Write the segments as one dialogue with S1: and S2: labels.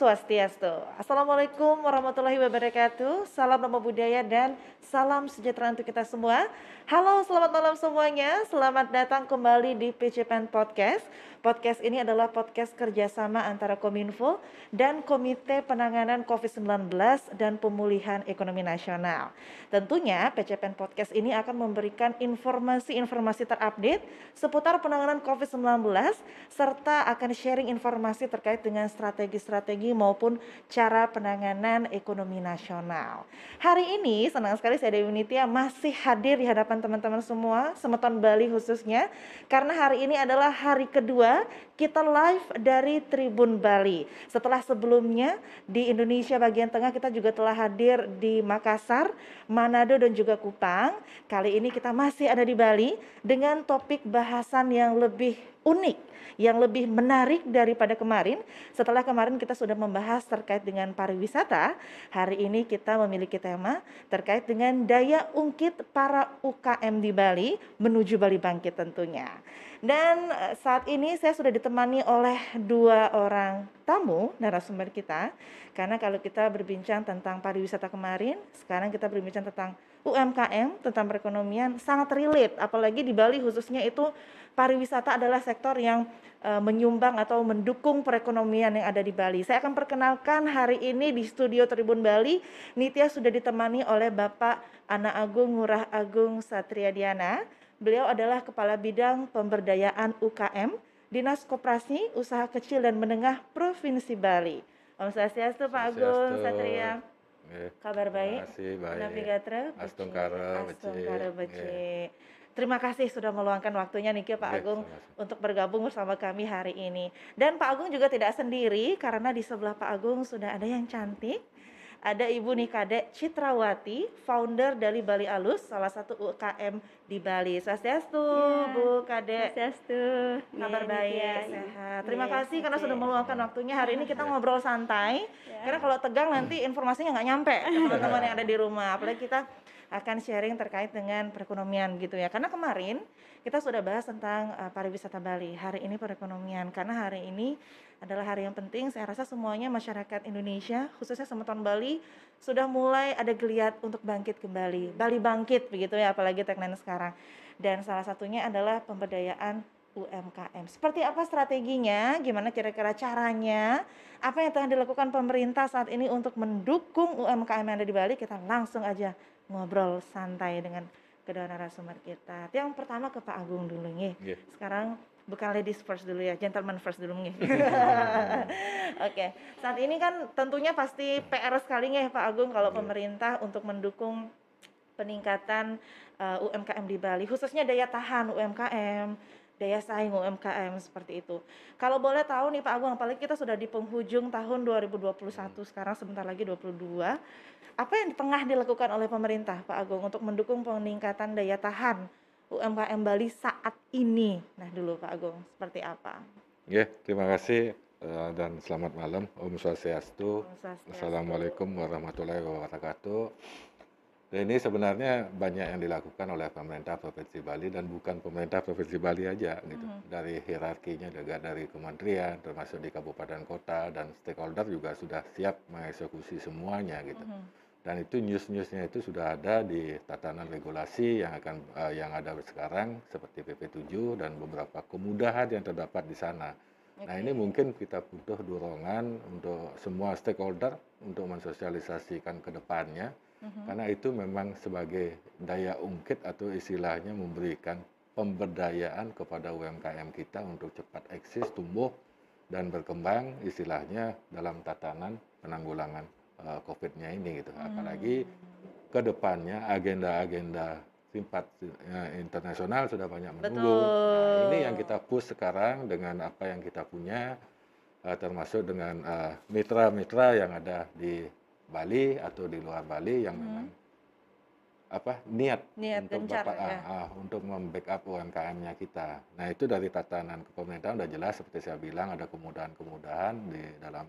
S1: Swastiastu. Assalamualaikum warahmatullahi wabarakatuh. Salam nama budaya dan salam sejahtera untuk kita semua. Halo, selamat malam semuanya. Selamat datang kembali di PCPN Podcast. Podcast ini adalah podcast kerjasama antara Kominfo dan Komite Penanganan COVID-19 dan Pemulihan Ekonomi Nasional. Tentunya PCPN Podcast ini akan memberikan informasi-informasi terupdate seputar penanganan COVID-19 serta akan sharing informasi terkait dengan strategi-strategi maupun cara penanganan ekonomi nasional. Hari ini senang sekali saya Dewi Nitya masih hadir di hadapan teman-teman semua, Semeton Bali khususnya, karena hari ini adalah hari kedua kita live dari Tribun Bali. Setelah sebelumnya di Indonesia bagian tengah kita juga telah hadir di Makassar, Manado dan juga Kupang. Kali ini kita masih ada di Bali dengan topik bahasan yang lebih unik, yang lebih menarik daripada kemarin. Setelah kemarin kita sudah membahas terkait dengan pariwisata, hari ini kita memiliki tema terkait dengan daya ungkit para UKM di Bali menuju Bali Bangkit tentunya. Dan eh, saat ini saya sudah ditemani oleh dua orang tamu narasumber kita. Karena kalau kita berbincang tentang pariwisata kemarin, sekarang kita berbincang tentang UMKM, tentang perekonomian sangat relate. Apalagi di Bali khususnya itu pariwisata adalah sektor yang uh, menyumbang atau mendukung perekonomian yang ada di Bali. Saya akan perkenalkan hari ini di studio Tribun Bali, Nitya sudah ditemani oleh Bapak Ana Agung Murah Agung Satria Diana Beliau adalah Kepala Bidang Pemberdayaan UKM, Dinas Koperasi, Usaha Kecil dan Menengah Provinsi Bali. Om Swastiastu Pak Agung Satria. Kabar baik?
S2: Terima baik.
S1: Navigatra.
S2: Astungkara
S1: Beci. Terima kasih sudah meluangkan waktunya nih Pak Agung untuk bergabung bersama kami hari ini. Dan Pak Agung juga tidak sendiri karena di sebelah Pak Agung sudah ada yang cantik ada Ibu Nikade Citrawati, founder dari Bali Alus, salah satu UKM di Bali. Swastiastu, ya, Bu Kade.
S3: Swastiastu.
S1: Kabar ya, baik, ya, sehat. Terima ya, kasih karena sudah meluangkan waktunya. Hari ini kita ngobrol santai. Ya. Karena kalau tegang nanti informasinya nggak nyampe teman-teman yang ada di rumah. Apalagi kita akan sharing terkait dengan perekonomian gitu ya. Karena kemarin kita sudah bahas tentang uh, pariwisata Bali. Hari ini perekonomian karena hari ini adalah hari yang penting. Saya rasa semuanya masyarakat Indonesia, khususnya Semeton Bali sudah mulai ada geliat untuk bangkit kembali. Bali bangkit begitu ya, apalagi tagline sekarang. Dan salah satunya adalah pemberdayaan UMKM. Seperti apa strateginya? Gimana kira-kira caranya? Apa yang tengah dilakukan pemerintah saat ini untuk mendukung UMKM yang ada di Bali? Kita langsung aja ngobrol santai dengan kedua narasumber kita. Yang pertama ke Pak Agung dulu nih. Yeah. Sekarang bukan ladies first dulu ya, gentleman first dulu nih. Oke, okay. saat ini kan tentunya pasti PR sekali nih Pak Agung kalau yeah. pemerintah untuk mendukung peningkatan uh, eh, UMKM di Bali, khususnya daya tahan UMKM, daya saing UMKM seperti itu. Kalau boleh tahu nih Pak Agung, apalagi kita sudah di penghujung tahun 2021, sekarang sebentar lagi 22 apa yang tengah dilakukan oleh pemerintah Pak Agung untuk mendukung peningkatan daya tahan UMKM Bali saat ini? Nah dulu Pak Agung, seperti apa?
S2: Ya, terima kasih uh, dan selamat malam. Om Swastiastu. Om Swastiastu. Assalamualaikum warahmatullahi wabarakatuh. Dan ini sebenarnya banyak yang dilakukan oleh pemerintah Provinsi Bali dan bukan pemerintah Provinsi Bali aja gitu. Mm -hmm. Dari hierarkinya juga dari kementerian termasuk di kabupaten kota dan stakeholder juga sudah siap mengeksekusi semuanya gitu. Mm -hmm dan itu news-newsnya itu sudah ada di tatanan regulasi yang akan uh, yang ada sekarang seperti PP7 dan beberapa kemudahan yang terdapat di sana. Okay. Nah ini mungkin kita butuh dorongan untuk semua stakeholder untuk mensosialisasikan ke depannya uh-huh. karena itu memang sebagai daya ungkit atau istilahnya memberikan pemberdayaan kepada UMKM kita untuk cepat eksis, tumbuh dan berkembang istilahnya dalam tatanan penanggulangan uh, COVID-nya ini gitu. Hmm. Apalagi ke depannya agenda-agenda simpat uh, internasional sudah banyak menunggu. Nah, ini yang kita push sekarang dengan apa yang kita punya uh, termasuk dengan mitra-mitra uh, yang ada di Bali atau di luar Bali yang hmm. memang apa niat,
S1: Niat
S2: untuk
S1: gencar
S2: bapak ah,
S1: ya.
S2: ah, untuk membackup UMKM-nya kita. Nah itu dari tatanan kepemerintahan udah jelas seperti saya bilang ada kemudahan-kemudahan di dalam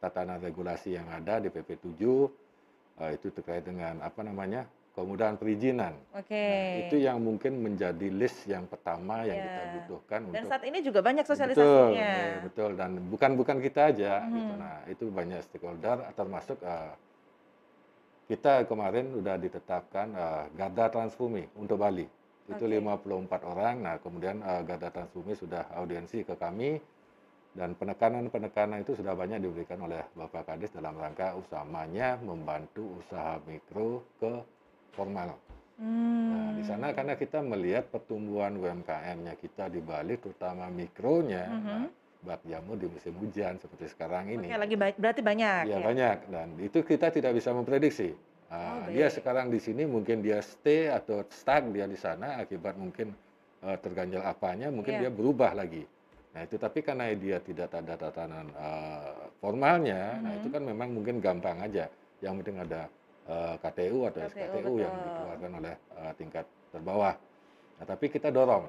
S2: tatanan regulasi yang ada di PP 7 eh, itu terkait dengan apa namanya kemudahan perizinan.
S1: Oke.
S2: Nah itu yang mungkin menjadi list yang pertama yang kita
S1: Ya.
S2: butuhkan
S1: Dan
S2: untuk
S1: saat ini juga banyak
S2: Betul,
S1: sosialisasinya.
S2: eh, betul dan bukan bukan kita aja gitu.
S1: Mhm.
S2: Nah, itu banyak stakeholder termasuk eh, kita kemarin sudah ditetapkan eh, Garda Transbumi untuk Bali. Itu
S1: Oke.
S2: 54 orang. Nah, kemudian eh, Garda Transbumi sudah audiensi ke kami dan penekanan-penekanan itu sudah banyak diberikan oleh Bapak Kadis dalam rangka usamanya membantu usaha mikro ke formal. Nah, di sana
S1: Hmm.
S2: karena kita melihat pertumbuhan UMKM-nya kita di Bali, terutama mikronya,
S1: Mhm.
S2: nah, bak jamu di musim hujan seperti sekarang ini,
S1: Oke, lagi baik berarti banyak
S2: ya
S1: ya.
S2: banyak dan itu kita tidak bisa memprediksi.
S1: Oh,
S2: Nah, dia
S1: baik.
S2: sekarang di sini mungkin dia stay atau stuck dia di sana akibat mungkin eh, terganjal apanya, mungkin
S1: Iya.
S2: dia berubah lagi. Nah itu tapi karena dia tidak ada tatanan eh, formalnya, nah itu
S1: Mhm.
S2: kan memang mungkin gampang aja. Yang penting ada eh, KTU atau
S1: KTU,
S2: SKTU yang
S1: betul.
S2: dikeluarkan oleh eh, tingkat terbawah. Nah tapi kita dorong.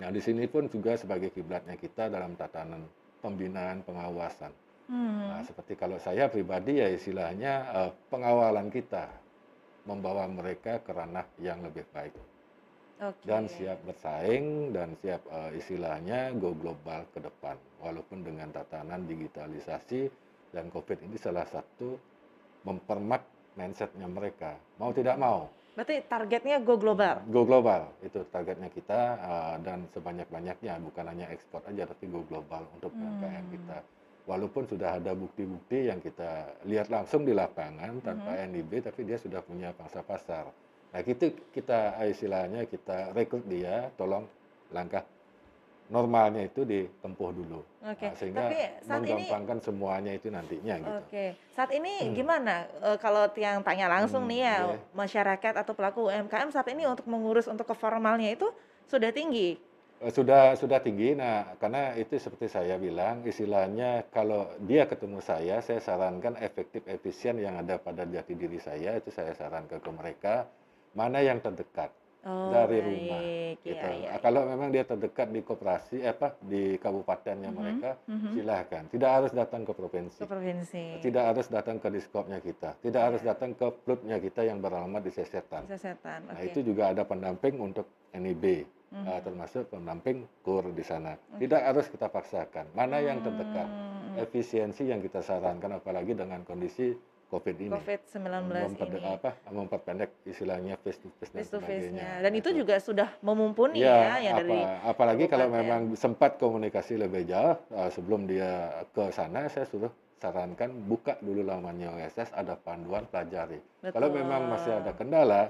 S2: Nah di sini pun juga sebagai kiblatnya kita dalam tatanan pembinaan pengawasan. Nah,
S1: Hmm.
S2: seperti kalau saya pribadi ya istilahnya eh, pengawalan kita membawa mereka ke ranah yang lebih baik
S1: Oke.
S2: dan siap bersaing dan siap eh, istilahnya go global ke depan walaupun dengan tatanan digitalisasi dan covid ini salah satu mempermak mindsetnya mereka mau tidak mau
S1: Berarti targetnya go global.
S2: go global itu targetnya kita eh, dan sebanyak-banyaknya bukan hanya ekspor aja tapi go global untuk UMKM
S1: Hmm.
S2: kita walaupun sudah ada bukti-bukti yang kita lihat langsung di lapangan tanpa
S1: Mhm.
S2: NIB tapi dia sudah punya pangsa pasar nah itu kita eh, istilahnya kita rekrut dia tolong langkah normalnya itu ditempuh dulu
S1: Oke.
S2: Nah, sehingga
S1: Tapi saat ini
S2: menggampangkan semuanya itu nantinya gitu
S1: Oke, saat ini
S2: Hmm.
S1: gimana eh, kalau yang tanya langsung
S2: Hmm,
S1: nih ya
S2: iya.
S1: masyarakat atau pelaku UMKM saat ini untuk mengurus untuk ke formalnya itu sudah tinggi.
S2: Eh, Sudah sudah tinggi. Nah, karena itu seperti saya bilang, istilahnya kalau dia ketemu saya, saya sarankan efektif efisien yang ada pada jati diri saya itu saya sarankan ke mereka mana yang terdekat
S1: Oh,
S2: dari rumah.
S1: baik.
S2: Gitu.
S1: Iya, iya,
S2: Ah, Kalau memang dia terdekat di koperasi eh, apa di kabupatennya
S1: Mhm,
S2: mereka,
S1: mhm.
S2: silahkan. Tidak harus datang ke provinsi.
S1: Ke provinsi.
S2: Tidak harus datang ke diskopnya kita. Tidak harus
S1: Iya.
S2: datang ke plutnya kita yang beralamat di Sesetan.
S1: Bisa setan.
S2: Nah, itu juga ada pendamping untuk NIB.
S1: Mhm.
S2: Uh, termasuk pendamping kur di sana.
S1: Oke.
S2: Tidak harus kita paksakan. Mana yang terdekat?
S1: Hmm,
S2: Efisiensi yang kita sarankan apalagi dengan kondisi COVID ini.
S1: COVID-19
S2: Memperde-
S1: ini.
S2: apa, memperpendek istilahnya face to face dan
S1: Face to. Dan itu juga sudah memumpuni
S2: Ya,
S1: ya, yang
S2: apa,
S1: dari
S2: apalagi kalau memang sempat komunikasi lebih jauh uh, sebelum dia ke sana, saya suruh sarankan buka dulu lamannya OSS, ada panduan pelajari. Kalau memang masih ada
S1: Betul.
S2: kendala,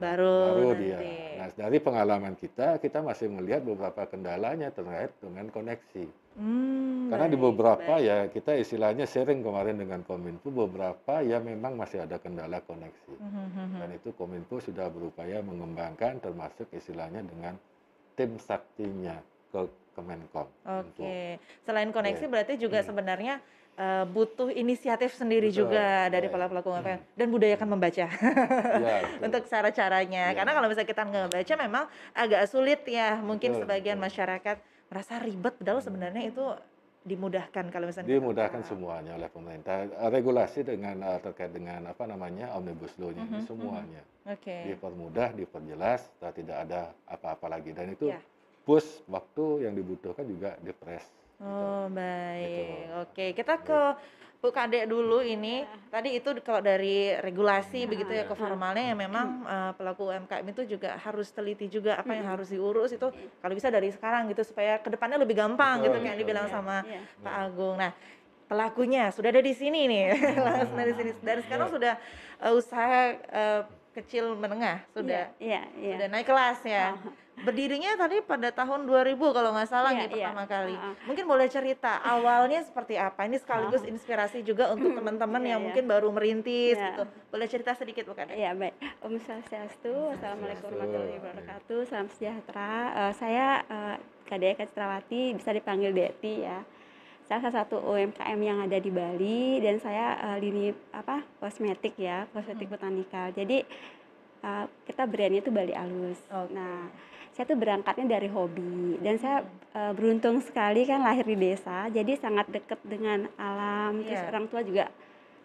S1: baru,
S2: baru
S1: nanti.
S2: dia. Nah, dari pengalaman kita, kita masih melihat beberapa kendalanya terkait dengan koneksi.
S1: Hmm,
S2: Karena di
S1: baik,
S2: beberapa
S1: baik.
S2: ya kita istilahnya sharing kemarin dengan Kominfo, beberapa ya memang masih ada kendala koneksi.
S1: Hmm, hmm, hmm.
S2: Dan itu Kominfo sudah berupaya mengembangkan termasuk istilahnya dengan tim saktinya ke Kemenkom.
S1: Oke, selain koneksi
S2: Oke.
S1: berarti juga
S2: Hmm.
S1: sebenarnya eh, butuh inisiatif sendiri
S2: Betul,
S1: juga dari para pelaku UMKM
S2: Hmm.
S1: dan budayakan membaca
S2: Ya, betul.
S1: untuk cara-caranya.
S2: Iya.
S1: Karena kalau misalnya kita ngebaca memang agak sulit ya, mungkin
S2: Betul,
S1: sebagian
S2: betul.
S1: masyarakat merasa ribet, padahal
S2: Hmm.
S1: sebenarnya itu dimudahkan kalau misalnya kita
S2: dimudahkan
S1: paham.
S2: semuanya oleh pemerintah. Eh, Regulasi dengan eh, terkait dengan apa namanya omnibus law-nya
S1: Mhm,
S2: ini
S1: mhm.
S2: semuanya
S1: Oke.
S2: dipermudah, diperjelas, tidak ada apa-apa lagi. Dan itu
S1: Ya.
S2: push waktu yang dibutuhkan juga dipres. gitu.
S1: Oh, baik.
S2: Gitu.
S1: Oke, kita ke Bu Kadek dulu ini. Tadi itu kalau dari regulasi
S2: Hmm,
S1: begitu ya
S2: iya.
S1: ke formalnya ya memang eh, pelaku UMKM itu juga harus teliti juga apa yang harus diurus itu kalau bisa dari sekarang gitu supaya ke depannya lebih gampang
S2: Betul,
S1: gitu kayak yang
S2: betul.
S1: dibilang
S3: Iya,
S1: sama
S3: iya.
S1: Pak Agung. Nah, pelakunya sudah ada di sini nih. Langsung dari sini. Dari sekarang
S2: Iya.
S1: sudah eh, usaha eh, kecil menengah sudah
S3: Iya, iya.
S1: sudah naik kelas ya. Berdirinya tadi pada tahun 2000 kalau nggak salah
S3: Iya,
S1: nih pertama
S3: iya.
S1: kali.
S3: Heeh.
S1: Mungkin boleh cerita awalnya seperti apa? Ini sekaligus
S3: Heeh.
S1: inspirasi juga untuk teman-teman
S3: Iya,
S1: yang
S3: iya.
S1: mungkin baru merintis
S3: Iya.
S1: gitu. Boleh cerita sedikit Bu Kadek?
S3: Iya baik. Om Swastiastu. Assalamualaikum warahmatullahi wabarakatuh. Salam sejahtera. Eh, saya uh, Kadek Citrawati, bisa dipanggil Deti ya. Salah satu UMKM yang ada di Bali dan saya eh, lini apa kosmetik ya, kosmetik
S1: Hmm.
S3: botanikal. Jadi uh, kita brandnya itu Bali Alus.
S1: Oke.
S3: Nah, saya tuh berangkatnya dari hobi dan saya uh, beruntung sekali kan lahir di desa, jadi sangat dekat dengan alam. Terus
S1: Iya.
S3: orang tua juga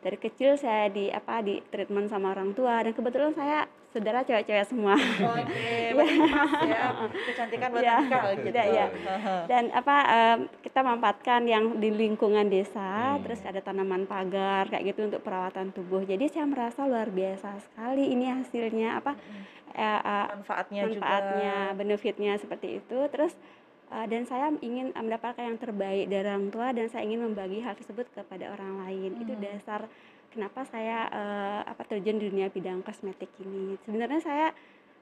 S3: dari kecil saya di apa di treatment sama orang tua dan kebetulan saya saudara cewek-cewek semua.
S1: Oke, pas ya. Kecantikan buat nikah gitu. Heeh.
S3: dan apa em, kita memanfaatkan yang di lingkungan desa
S2: Hmm.
S3: terus ada tanaman pagar kayak gitu untuk perawatan tubuh jadi saya merasa luar biasa sekali ini hasilnya apa eh, eh,
S1: Manfaatnya,
S3: manfaatnya
S1: juga.
S3: benefitnya seperti itu terus eh, dan saya ingin eh, mendapatkan yang terbaik dari orang tua dan saya ingin membagi hal tersebut kepada orang lain itu
S1: Hmm.
S3: dasar kenapa saya eh, apa terjun di dunia bidang kosmetik ini sebenarnya saya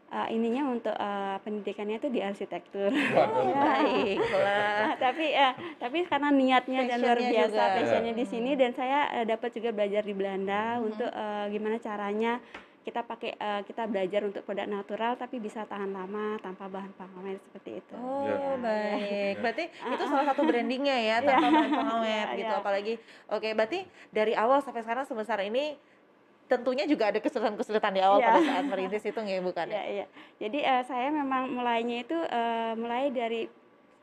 S3: eh, ininya untuk eh, pendidikannya itu di arsitektur
S2: Waduh.
S3: Ya. Nah, tapi ya tapi karena niatnya dan luar biasa
S1: juga.
S3: passionnya di
S1: Hmm.
S3: sini dan saya eh, dapat juga belajar di Belanda
S1: Mhm.
S3: untuk eh, gimana caranya kita pakai eh, kita belajar untuk produk natural tapi bisa tahan lama tanpa bahan pengawet seperti itu.
S1: Oh,
S2: Ya.
S1: baik.
S2: Ya.
S1: Berarti itu salah satu brandingnya ya,
S3: Iya.
S1: tanpa bahan pengawet
S3: Iya,
S1: gitu.
S3: iya.
S1: Apalagi, oke, berarti dari awal sampai sekarang sebesar ini, tentunya juga ada kesulitan-kesulitan di awal
S3: Iya.
S1: pada saat merintis itu nggak bukan ya?
S3: Iya, iya. Jadi eh, saya memang mulainya itu eh, mulai dari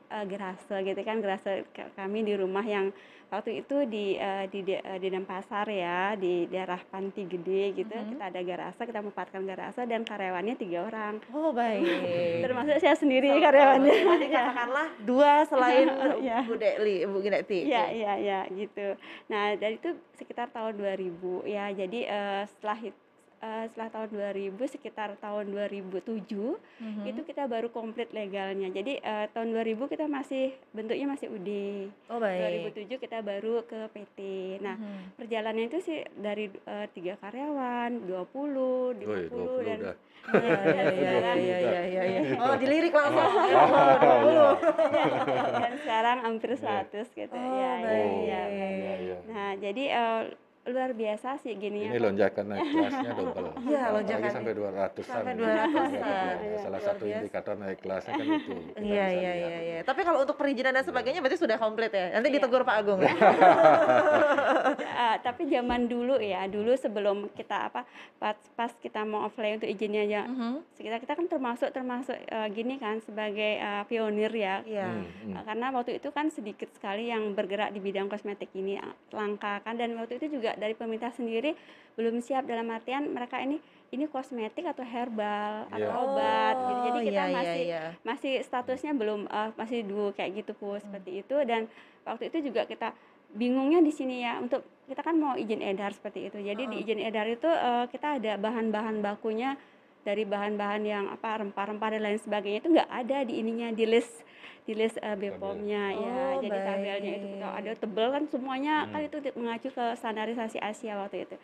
S3: eh, gerase gitu kan, gerase k- kami di rumah yang waktu itu di eh, di di, eh, di Denpasar ya, di daerah Panti Gede gitu.
S1: Mhm.
S3: Kita ada garase, kita memanfaatkan garase dan karyawannya tiga orang.
S1: Oh, baik.
S3: Termasuk saya sendiri
S1: So-
S3: karyawannya. Iya.
S1: katakanlah dua selain
S3: Iya.
S1: Bu Deli, Bu Gineti.
S3: Iya, iya, iya, gitu. Nah, dari itu sekitar tahun 2000 ya. Jadi eh, setelah it- eh, setelah tahun 2000 sekitar tahun 2007
S1: Mhm.
S3: itu kita baru komplit legalnya. Jadi eh, tahun 2000 kita masih bentuknya masih UD.
S1: Oh, baik.
S3: 2007 kita baru ke PT. Nah,
S1: Mhm.
S3: perjalanannya itu sih dari eh, tiga karyawan, 20, 50
S2: Woi, 20
S3: dan
S2: udah.
S1: Iya, iya, iya, iya,
S3: sekarang-
S1: iya, iya, iya. Oh, dilirik langsung. Ya,
S2: Iya.
S3: dan sekarang hampir
S2: Iya.
S3: 100 gitu.
S1: Oh,
S3: ya,
S1: baik.
S3: ya, ya.
S2: Iya.
S3: Nah, jadi eh, luar biasa sih gini
S2: Ini
S3: ya.
S2: lonjakan naik kelasnya double.
S1: Iya, lonjakan.
S2: sampai 200-an.
S1: Sampai
S2: ini.
S1: 200-an.
S2: Iya, Salah
S1: Luar
S2: satu
S1: biasa.
S2: indikator naik kelasnya kan itu.
S1: Iya, iya, iya, iya. Tapi kalau untuk perizinan dan sebagainya berarti sudah komplit ya? Nanti
S3: Iya.
S1: ditegur Pak Agung.
S3: Ah, tapi zaman dulu ya, dulu sebelum kita apa pas, pas kita mau apply untuk izinnya aja
S1: Mhm.
S3: kita kita kan termasuk termasuk eh, gini kan sebagai eh, pionir ya
S1: Iya.
S2: Hmm, hmm.
S3: Uh, karena waktu itu kan sedikit sekali yang bergerak di bidang kosmetik ini uh, langka kan dan waktu itu juga dari pemerintah sendiri belum siap dalam artian mereka ini ini kosmetik atau herbal atau
S2: Iya.
S3: obat gitu. jadi kita
S1: iya, iya,
S3: masih
S1: iya.
S3: masih statusnya belum uh, masih dulu kayak gitu pu seperti itu dan waktu itu juga kita bingungnya di sini ya untuk kita kan mau izin edar seperti itu jadi di
S1: Heeh.
S3: izin edar itu uh, kita ada bahan-bahan bakunya dari bahan-bahan yang apa rempah-rempah dan lain sebagainya itu nggak ada di ininya di list di list uh, BPOM-nya ya
S1: Oh,
S3: jadi tabelnya itu kalau ada tebel kan semuanya kan
S2: Hmm.
S3: itu di- mengacu ke standarisasi Asia waktu itu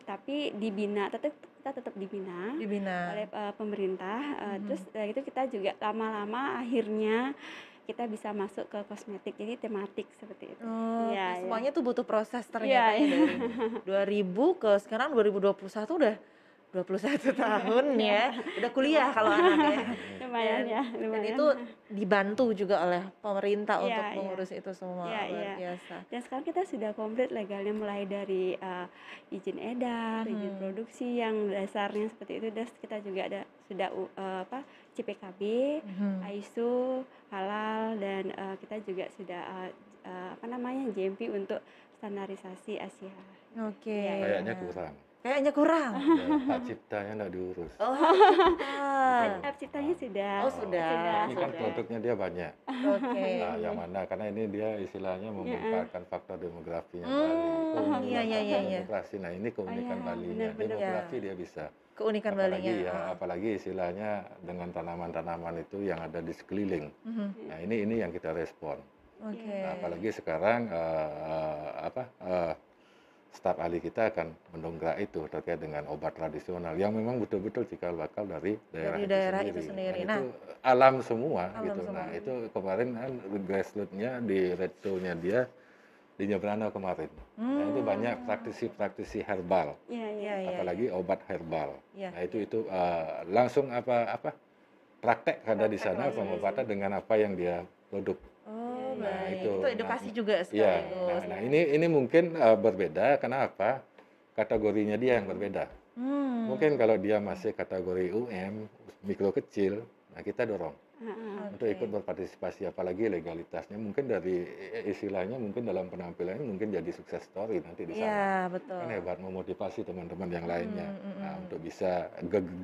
S3: tapi dibina tetap kita tetap dibina
S1: Dibina.
S3: oleh uh, pemerintah uh,
S1: Mhm.
S3: terus dari itu kita juga lama-lama akhirnya kita bisa masuk ke kosmetik jadi tematik seperti itu
S1: Oh,
S3: Iya, iya.
S1: semuanya tuh butuh proses ternyata
S3: Iya,
S1: ya
S3: iya.
S1: dari 2000 ke sekarang 2021 udah 21 tahun ya. Udah kuliah kalau anaknya.
S3: lumayan
S1: Dan-
S3: ya
S1: Dan
S3: lumayan
S1: itu dibantu juga oleh pemerintah
S3: Iya,
S1: untuk
S3: iya.
S1: mengurus itu semua.
S3: Iya,
S1: Luar
S3: iya.
S1: biasa.
S3: dan sekarang kita sudah komplit legalnya mulai dari uh, izin edar, izin
S1: Mhm.
S3: produksi yang dasarnya seperti itu, dan kita juga ada sudah uh, apa CPKB,
S1: Mhm.
S3: ISO, halal, dan uh, kita juga sudah uh, uh, apa namanya GMP untuk standarisasi Asia.
S1: Oke.
S2: Kayaknya kurang.
S1: Kayaknya kurang.
S2: Ya, Hak ciptanya nggak diurus.
S1: Oh,
S3: Hak
S1: ah.
S3: ciptanya sudah.
S1: Oh, sudah.
S2: Ini kan
S3: sudah.
S2: produknya dia banyak.
S1: Oke.
S2: Nah, yang mana karena ini dia istilahnya memanfaatkan faktor demografinya
S1: Hmm,
S2: Bali. Keunggulan
S1: iya, iya, iya, iya.
S2: Demografi. Nah, ini keunikan
S3: iya,
S2: Balinya.
S3: benar-benar.
S2: Demografi
S1: Iya.
S2: dia bisa.
S1: Keunikan
S2: apalagi
S1: Balinya.
S2: ya,
S1: ah.
S2: apalagi istilahnya dengan tanaman-tanaman itu yang ada di sekeliling.
S1: Mhm.
S2: Nah, ini ini yang kita respon.
S1: Oke.
S2: Nah, apalagi sekarang eh, apa eh, staf ahli kita akan mendongkrak itu terkait dengan obat tradisional yang memang betul-betul cikal bakal dari daerah,
S1: Dari
S2: itu,
S1: daerah
S2: sendiri.
S1: itu sendiri. Nah.
S2: itu alam semua
S1: Alam
S2: gitu.
S1: semua.
S2: Nah, itu kemarin kan grassroots-nya di retro-nya dia di Nyebrana kemarin. Nah, itu banyak
S1: Hmm.
S2: praktisi-praktisi herbal,
S3: Iya, iya.
S1: Iya, iya.
S2: apalagi obat herbal.
S1: Iya.
S2: Nah, itu itu eh, langsung apa apa praktek ada di sana pengobatan dengan apa yang dia produk.
S1: Oh,
S3: Nah,
S1: baik.
S2: itu.
S1: Itu edukasi juga
S2: Iya,
S1: sekaligus.
S2: nah, nah ini ini mungkin eh, berbeda. Kenapa? Kategorinya dia yang berbeda. Hmm. Mungkin kalau dia masih kategori UM, mikro kecil, nah kita dorong okay. untuk ikut berpartisipasi apalagi legalitasnya mungkin dari istilahnya mungkin dalam penampilannya mungkin jadi sukses story nanti di sana
S1: ya, betul.
S2: kan hebat memotivasi teman-teman yang lainnya hmm, hmm, nah, untuk bisa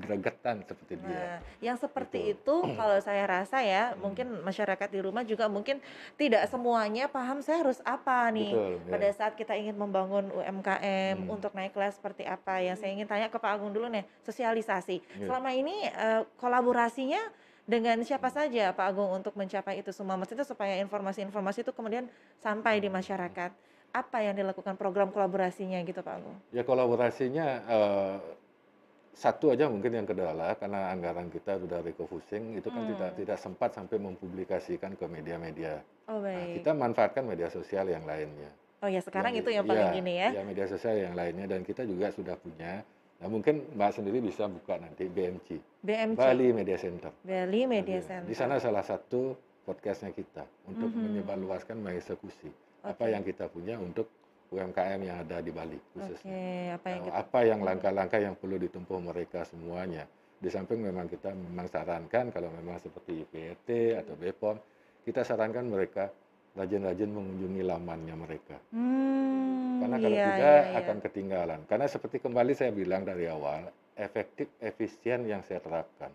S2: gregetan seperti nah, dia
S1: yang seperti gitu. itu kalau saya rasa ya hmm. mungkin masyarakat di rumah juga mungkin tidak semuanya paham saya harus apa nih betul, ya. pada saat kita ingin membangun UMKM hmm. untuk naik kelas seperti apa yang saya ingin tanya ke Pak Agung dulu nih sosialisasi ya. selama ini uh, kolaborasinya dengan siapa saja Pak Agung untuk mencapai itu semua? Maksudnya supaya informasi-informasi itu kemudian sampai di masyarakat. Apa yang dilakukan program kolaborasinya gitu Pak Agung?
S2: Ya kolaborasinya uh, satu aja mungkin yang kedua karena anggaran kita sudah refocusing itu kan hmm. tidak tidak sempat sampai mempublikasikan ke media-media. Oh, nah, kita manfaatkan media sosial yang lainnya.
S1: Oh ya sekarang yang, itu yang paling ya,
S2: gini
S1: ya.
S2: Ya media sosial yang lainnya dan kita juga sudah punya Nah mungkin Mbak sendiri bisa buka nanti BMC. BMC. Bali Media Center.
S1: Bali Media Center.
S2: Di sana salah satu podcastnya kita untuk mm -hmm. menyebarluaskan mengeksekusi okay. apa yang kita punya untuk UMKM yang ada di Bali khususnya. Okay. Apa yang nah, kita... apa yang langkah-langkah yang perlu ditempuh mereka semuanya. Di samping memang kita memang sarankan kalau memang seperti IPT atau BPOM, kita sarankan mereka rajin-rajin mengunjungi lamannya mereka. Hmm karena kalau iya, tidak iya, iya. akan ketinggalan. Karena seperti kembali saya bilang dari awal, efektif efisien yang saya terapkan.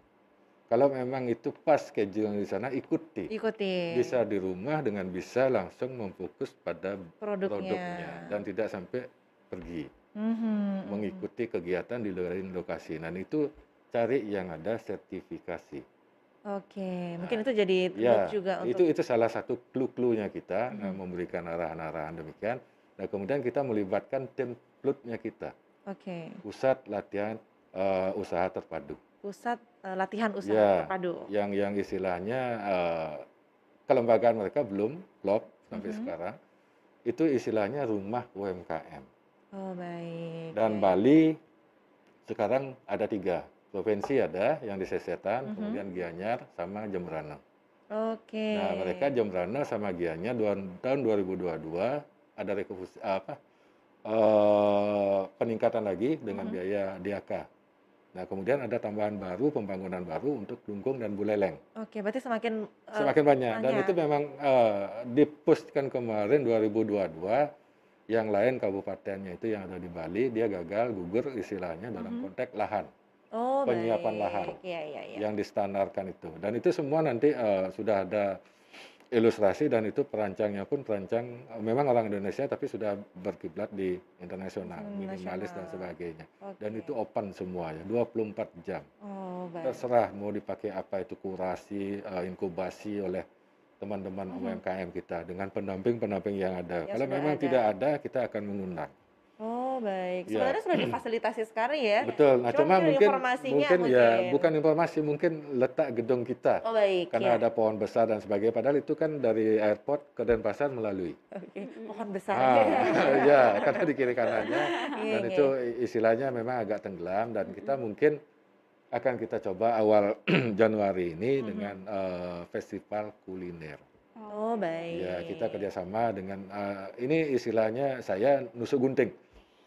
S2: Kalau memang itu pas schedule di sana, ikuti.
S1: Ikuti.
S2: Bisa di rumah dengan bisa langsung memfokus pada produknya, produknya dan tidak sampai pergi. Mm-hmm. Mengikuti kegiatan di lain lokasi. Dan itu cari yang ada sertifikasi.
S1: Oke, nah, mungkin itu jadi ya,
S2: juga untuk itu itu salah satu clue-cluenya kita mm-hmm. memberikan arahan-arahan demikian Nah, kemudian kita melibatkan tim plutnya kita.
S1: Oke. Okay.
S2: Pusat latihan uh, usaha terpadu.
S1: Pusat uh, latihan usaha ya, terpadu.
S2: Yang yang istilahnya uh, kelembagaan mereka belum klop sampai mm -hmm. sekarang. Itu istilahnya rumah UMKM.
S1: Oh baik.
S2: Dan baik. Bali sekarang ada tiga provinsi ada yang di Sesetan, mm -hmm. kemudian Gianyar sama Jembrana.
S1: Oke. Okay.
S2: Nah mereka Jembrana sama Gianyar tahun 2022 ada rekonstruksi apa uh, peningkatan lagi dengan hmm. biaya DAK. Nah, kemudian ada tambahan baru, pembangunan baru untuk Lungkung dan Buleleng.
S1: Oke, berarti semakin
S2: uh, semakin banyak. banyak. Dan itu memang uh, dipostkan kemarin 2022 yang lain kabupatennya itu yang ada di Bali dia gagal gugur istilahnya dalam -hmm. konteks lahan.
S1: Oh,
S2: penyiapan
S1: baik.
S2: lahan
S1: ya, ya, ya.
S2: yang distandarkan itu. Dan itu semua nanti uh, sudah ada ilustrasi dan itu perancangnya pun perancang memang orang Indonesia tapi sudah berkiblat di internasional, hmm, minimalis dan sebagainya. Okay. Dan itu open semuanya, 24 jam. Oh, baik. Terserah mau dipakai apa itu kurasi, uh, inkubasi oleh teman-teman hmm. UMKM kita dengan pendamping-pendamping yang ada. Ya, Kalau memang ada. tidak ada, kita akan mengundang
S1: baik. Ya. Sebenarnya sudah difasilitasi sekarang ya.
S2: Betul. Nah, cuma, cuma mungkin mungkin ya bukan informasi, mungkin letak gedung kita.
S1: Oh, baik.
S2: Karena ya. ada pohon besar dan sebagainya. Padahal itu kan dari airport ke Denpasar melalui.
S1: Oke, pohon besar.
S2: Ah, ya, karena di kiri kanannya. Iya, dan iya. itu istilahnya memang agak tenggelam dan kita mungkin akan kita coba awal Januari ini -hmm. dengan uh, festival kuliner.
S1: Oh baik.
S2: Ya kita kerjasama dengan uh, ini istilahnya saya nusuk gunting.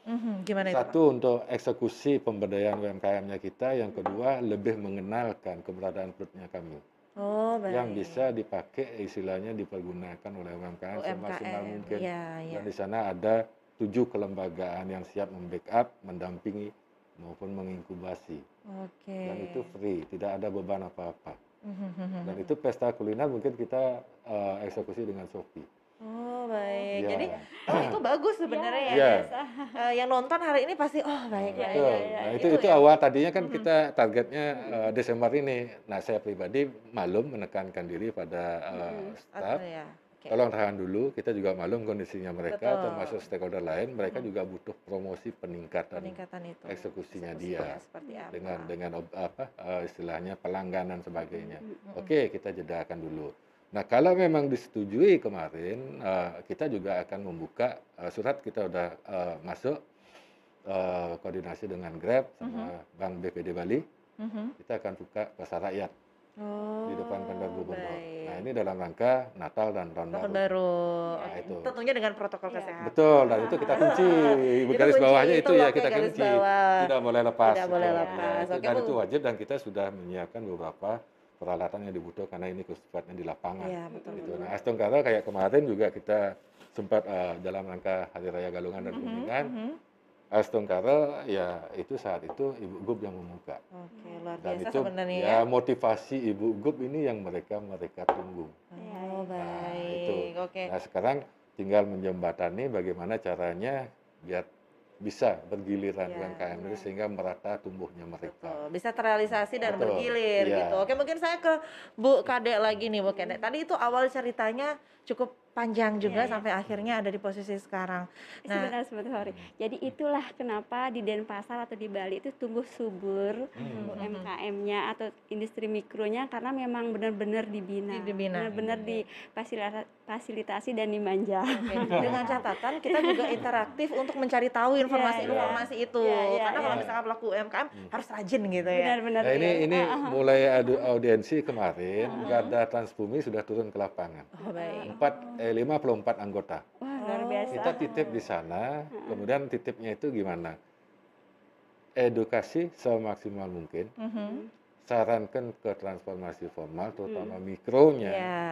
S1: Mm-hmm. Gimana itu,
S2: Satu untuk eksekusi pemberdayaan UMKM-nya kita, yang kedua lebih mengenalkan keberadaan perutnya kami.
S1: Oh, baik.
S2: Yang bisa dipakai istilahnya dipergunakan oleh UMKM, UMKM semaksimal mungkin. Ya, ya. Dan di sana ada tujuh kelembagaan yang siap membackup, mendampingi maupun menginkubasi.
S1: Oke. Okay.
S2: Dan itu free, tidak ada beban apa-apa. Dan itu pesta kuliner mungkin kita uh, eksekusi dengan Shopee.
S1: Oh baik, ya. jadi oh itu bagus sebenarnya ya. ya. Uh, yang nonton hari ini pasti oh baik
S2: ya. ya, ya. Nah itu itu, itu ya. awal tadinya kan kita targetnya uh, Desember ini. Nah saya pribadi malum menekankan diri pada uh, staff. ya. Okay. Tolong tahan dulu, kita juga malum kondisinya mereka, Betul. termasuk stakeholder lain, mereka hmm. juga butuh promosi peningkatan, peningkatan itu. eksekusinya Eksekusi dia ya, dengan dengan apa uh, istilahnya pelangganan sebagainya. Hmm. Oke, okay, kita jedakan dulu. Nah, kalau memang disetujui kemarin, uh, kita juga akan membuka uh, surat kita sudah uh, masuk uh, koordinasi dengan Grab sama uh mhm. -huh. Bank BPD Bali. Uh mhm. -huh. Kita akan buka pasar rakyat. oh, di depan kantor gubernur.
S1: Baik.
S2: Nah ini dalam rangka Natal dan Tahun,
S1: Tahun
S2: Baru.
S1: baru.
S2: Nah, itu.
S1: Tentunya dengan protokol
S3: Iya.
S1: kesehatan.
S2: Betul, dan itu kita kunci. Garis
S1: kunci,
S2: bawahnya itu
S1: itu
S2: ya kita kunci.
S1: bawah.
S2: Tidak boleh lepas.
S1: Tidak boleh lepas.
S2: Itu-
S1: Oke,
S2: dan
S1: Bu.
S2: itu wajib dan kita sudah menyiapkan beberapa peralatan yang dibutuhkan karena ini sifatnya di lapangan.
S1: Iya, betul.
S2: Gitu. Nah, Astungkara kayak kemarin juga kita sempat eh, dalam rangka Hari Raya Galungan dan
S1: Mhm,
S2: Kuningan,
S1: mhm.
S2: Astungkara ya itu saat itu Ibu Gub yang membuka.
S1: Oke, luar
S2: Dan
S1: biasa
S2: itu
S1: sebenarnya
S2: ya
S1: ya.
S2: motivasi Ibu Gub ini yang mereka mereka tunggu.
S1: Oh,
S2: Nah, itu.
S1: baik. Oke.
S2: Nah, sekarang tinggal menjembatani bagaimana caranya biar bisa bergiliran
S1: Ya,
S2: UMKM
S3: ya.
S2: sehingga merata tumbuhnya mereka.
S1: Betul, bisa terrealisasi dan
S2: Betul,
S1: bergilir
S2: iya.
S1: gitu. Oke, mungkin saya ke Bu Kadek lagi nih, Bu Kadek. Tadi itu awal ceritanya cukup panjang juga
S3: Iya, iya.
S1: sampai akhirnya ada di posisi sekarang. Nah,
S3: Sebentar, sebentar, sorry. Jadi itulah kenapa di Denpasar atau di Bali itu tumbuh subur
S2: Hmm.
S3: UMKM-nya atau industri mikronya karena memang benar-benar dibina,
S1: Di- dibina.
S3: benar-benar difasilitasi dan dimanja.
S1: Oke, Dengan catatan kita juga interaktif untuk mencari tahu informasi-informasi itu.
S3: Iya, iya,
S1: Karena kalau
S3: iya.
S1: misalkan pelaku UMKM
S2: Hmm.
S1: harus rajin gitu ya.
S3: Benar-benar.
S2: Nah, ini
S3: iya.
S2: ini mulai adu audiensi kemarin, Garda Transbumi sudah turun ke lapangan.
S1: Oh, baik.
S2: Empat eh 54 anggota.
S3: Wah, luar biasa.
S2: Kita titip di sana, kemudian titipnya itu gimana? Edukasi semaksimal mungkin,
S1: Mhm.
S2: sarankan ke transformasi formal terutama mikronya.
S1: Ya.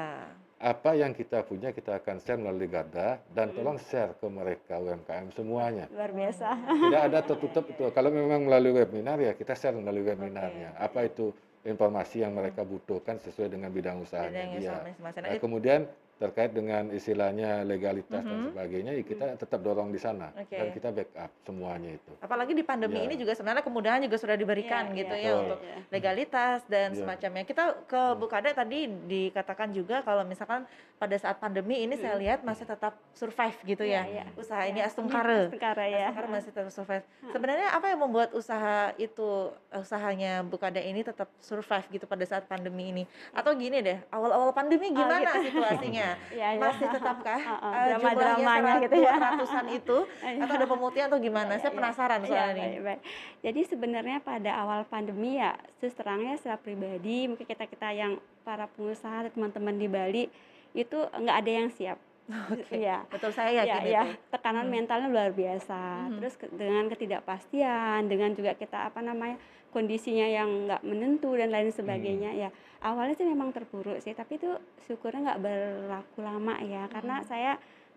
S2: Apa yang kita punya kita akan share melalui Garda dan tolong share ke mereka UMKM semuanya.
S3: Luar biasa.
S2: Tidak ada tertutup itu. Kalau memang melalui webinar ya kita share melalui webinarnya. Apa itu informasi yang mereka butuhkan sesuai dengan bidang usahanya
S1: Bidang
S2: dia.
S1: usaha masing-masing. Nah,
S2: kemudian terkait dengan istilahnya legalitas dan
S1: Mhm.
S2: sebagainya, ya kita tetap dorong di sana
S1: Oke.
S2: dan kita backup semuanya itu.
S1: Apalagi di pandemi
S2: Ya.
S1: ini juga sebenarnya kemudahan juga sudah diberikan
S3: Iya,
S1: gitu
S3: iya,
S1: ya
S2: Betul.
S1: untuk
S3: Iya.
S1: legalitas dan
S2: Iya.
S1: semacamnya. Kita ke Bu Kadek tadi dikatakan juga kalau misalkan pada saat pandemi ini saya lihat masih tetap survive gitu ya.
S3: Iya, iya.
S1: Usaha ini
S3: Ya,
S1: Astungkare.
S3: Astungkare ya.
S1: Astungkare masih tetap survive. Sebenarnya apa yang membuat usaha itu usahanya Bu Kadek ini tetap survive gitu pada saat pandemi ini? Atau gini deh, awal-awal pandemi
S3: Oh,
S1: gimana
S3: gitu.
S1: situasinya?
S3: Iya, iya.
S1: Masih tetapkah
S3: Heeh,
S1: eh,
S3: drama-dramanya
S1: jumlahnya
S3: gitu ya.
S1: ratusan itu atau ada pemutihan atau gimana? Saya
S3: Iya,
S1: penasaran
S3: iya,
S1: soal
S3: baik,
S1: ini.
S3: baik. Jadi sebenarnya pada awal pandemi ya, terus terangnya secara pribadi, mungkin kita kita yang para pengusaha teman-teman di Bali itu nggak ada yang siap.
S1: Oke.
S3: Iya.
S1: Betul saya
S3: Ya,
S1: yakin
S3: ya,
S1: itu.
S3: tekanan
S1: Hmm.
S3: mentalnya luar biasa.
S1: Mhm.
S3: Terus ke- dengan ketidakpastian, dengan juga kita apa namanya kondisinya yang nggak menentu dan lain sebagainya ya. Awalnya sih memang terpuruk sih, tapi itu syukurnya nggak berlaku lama ya, karena
S1: Mhm.
S3: saya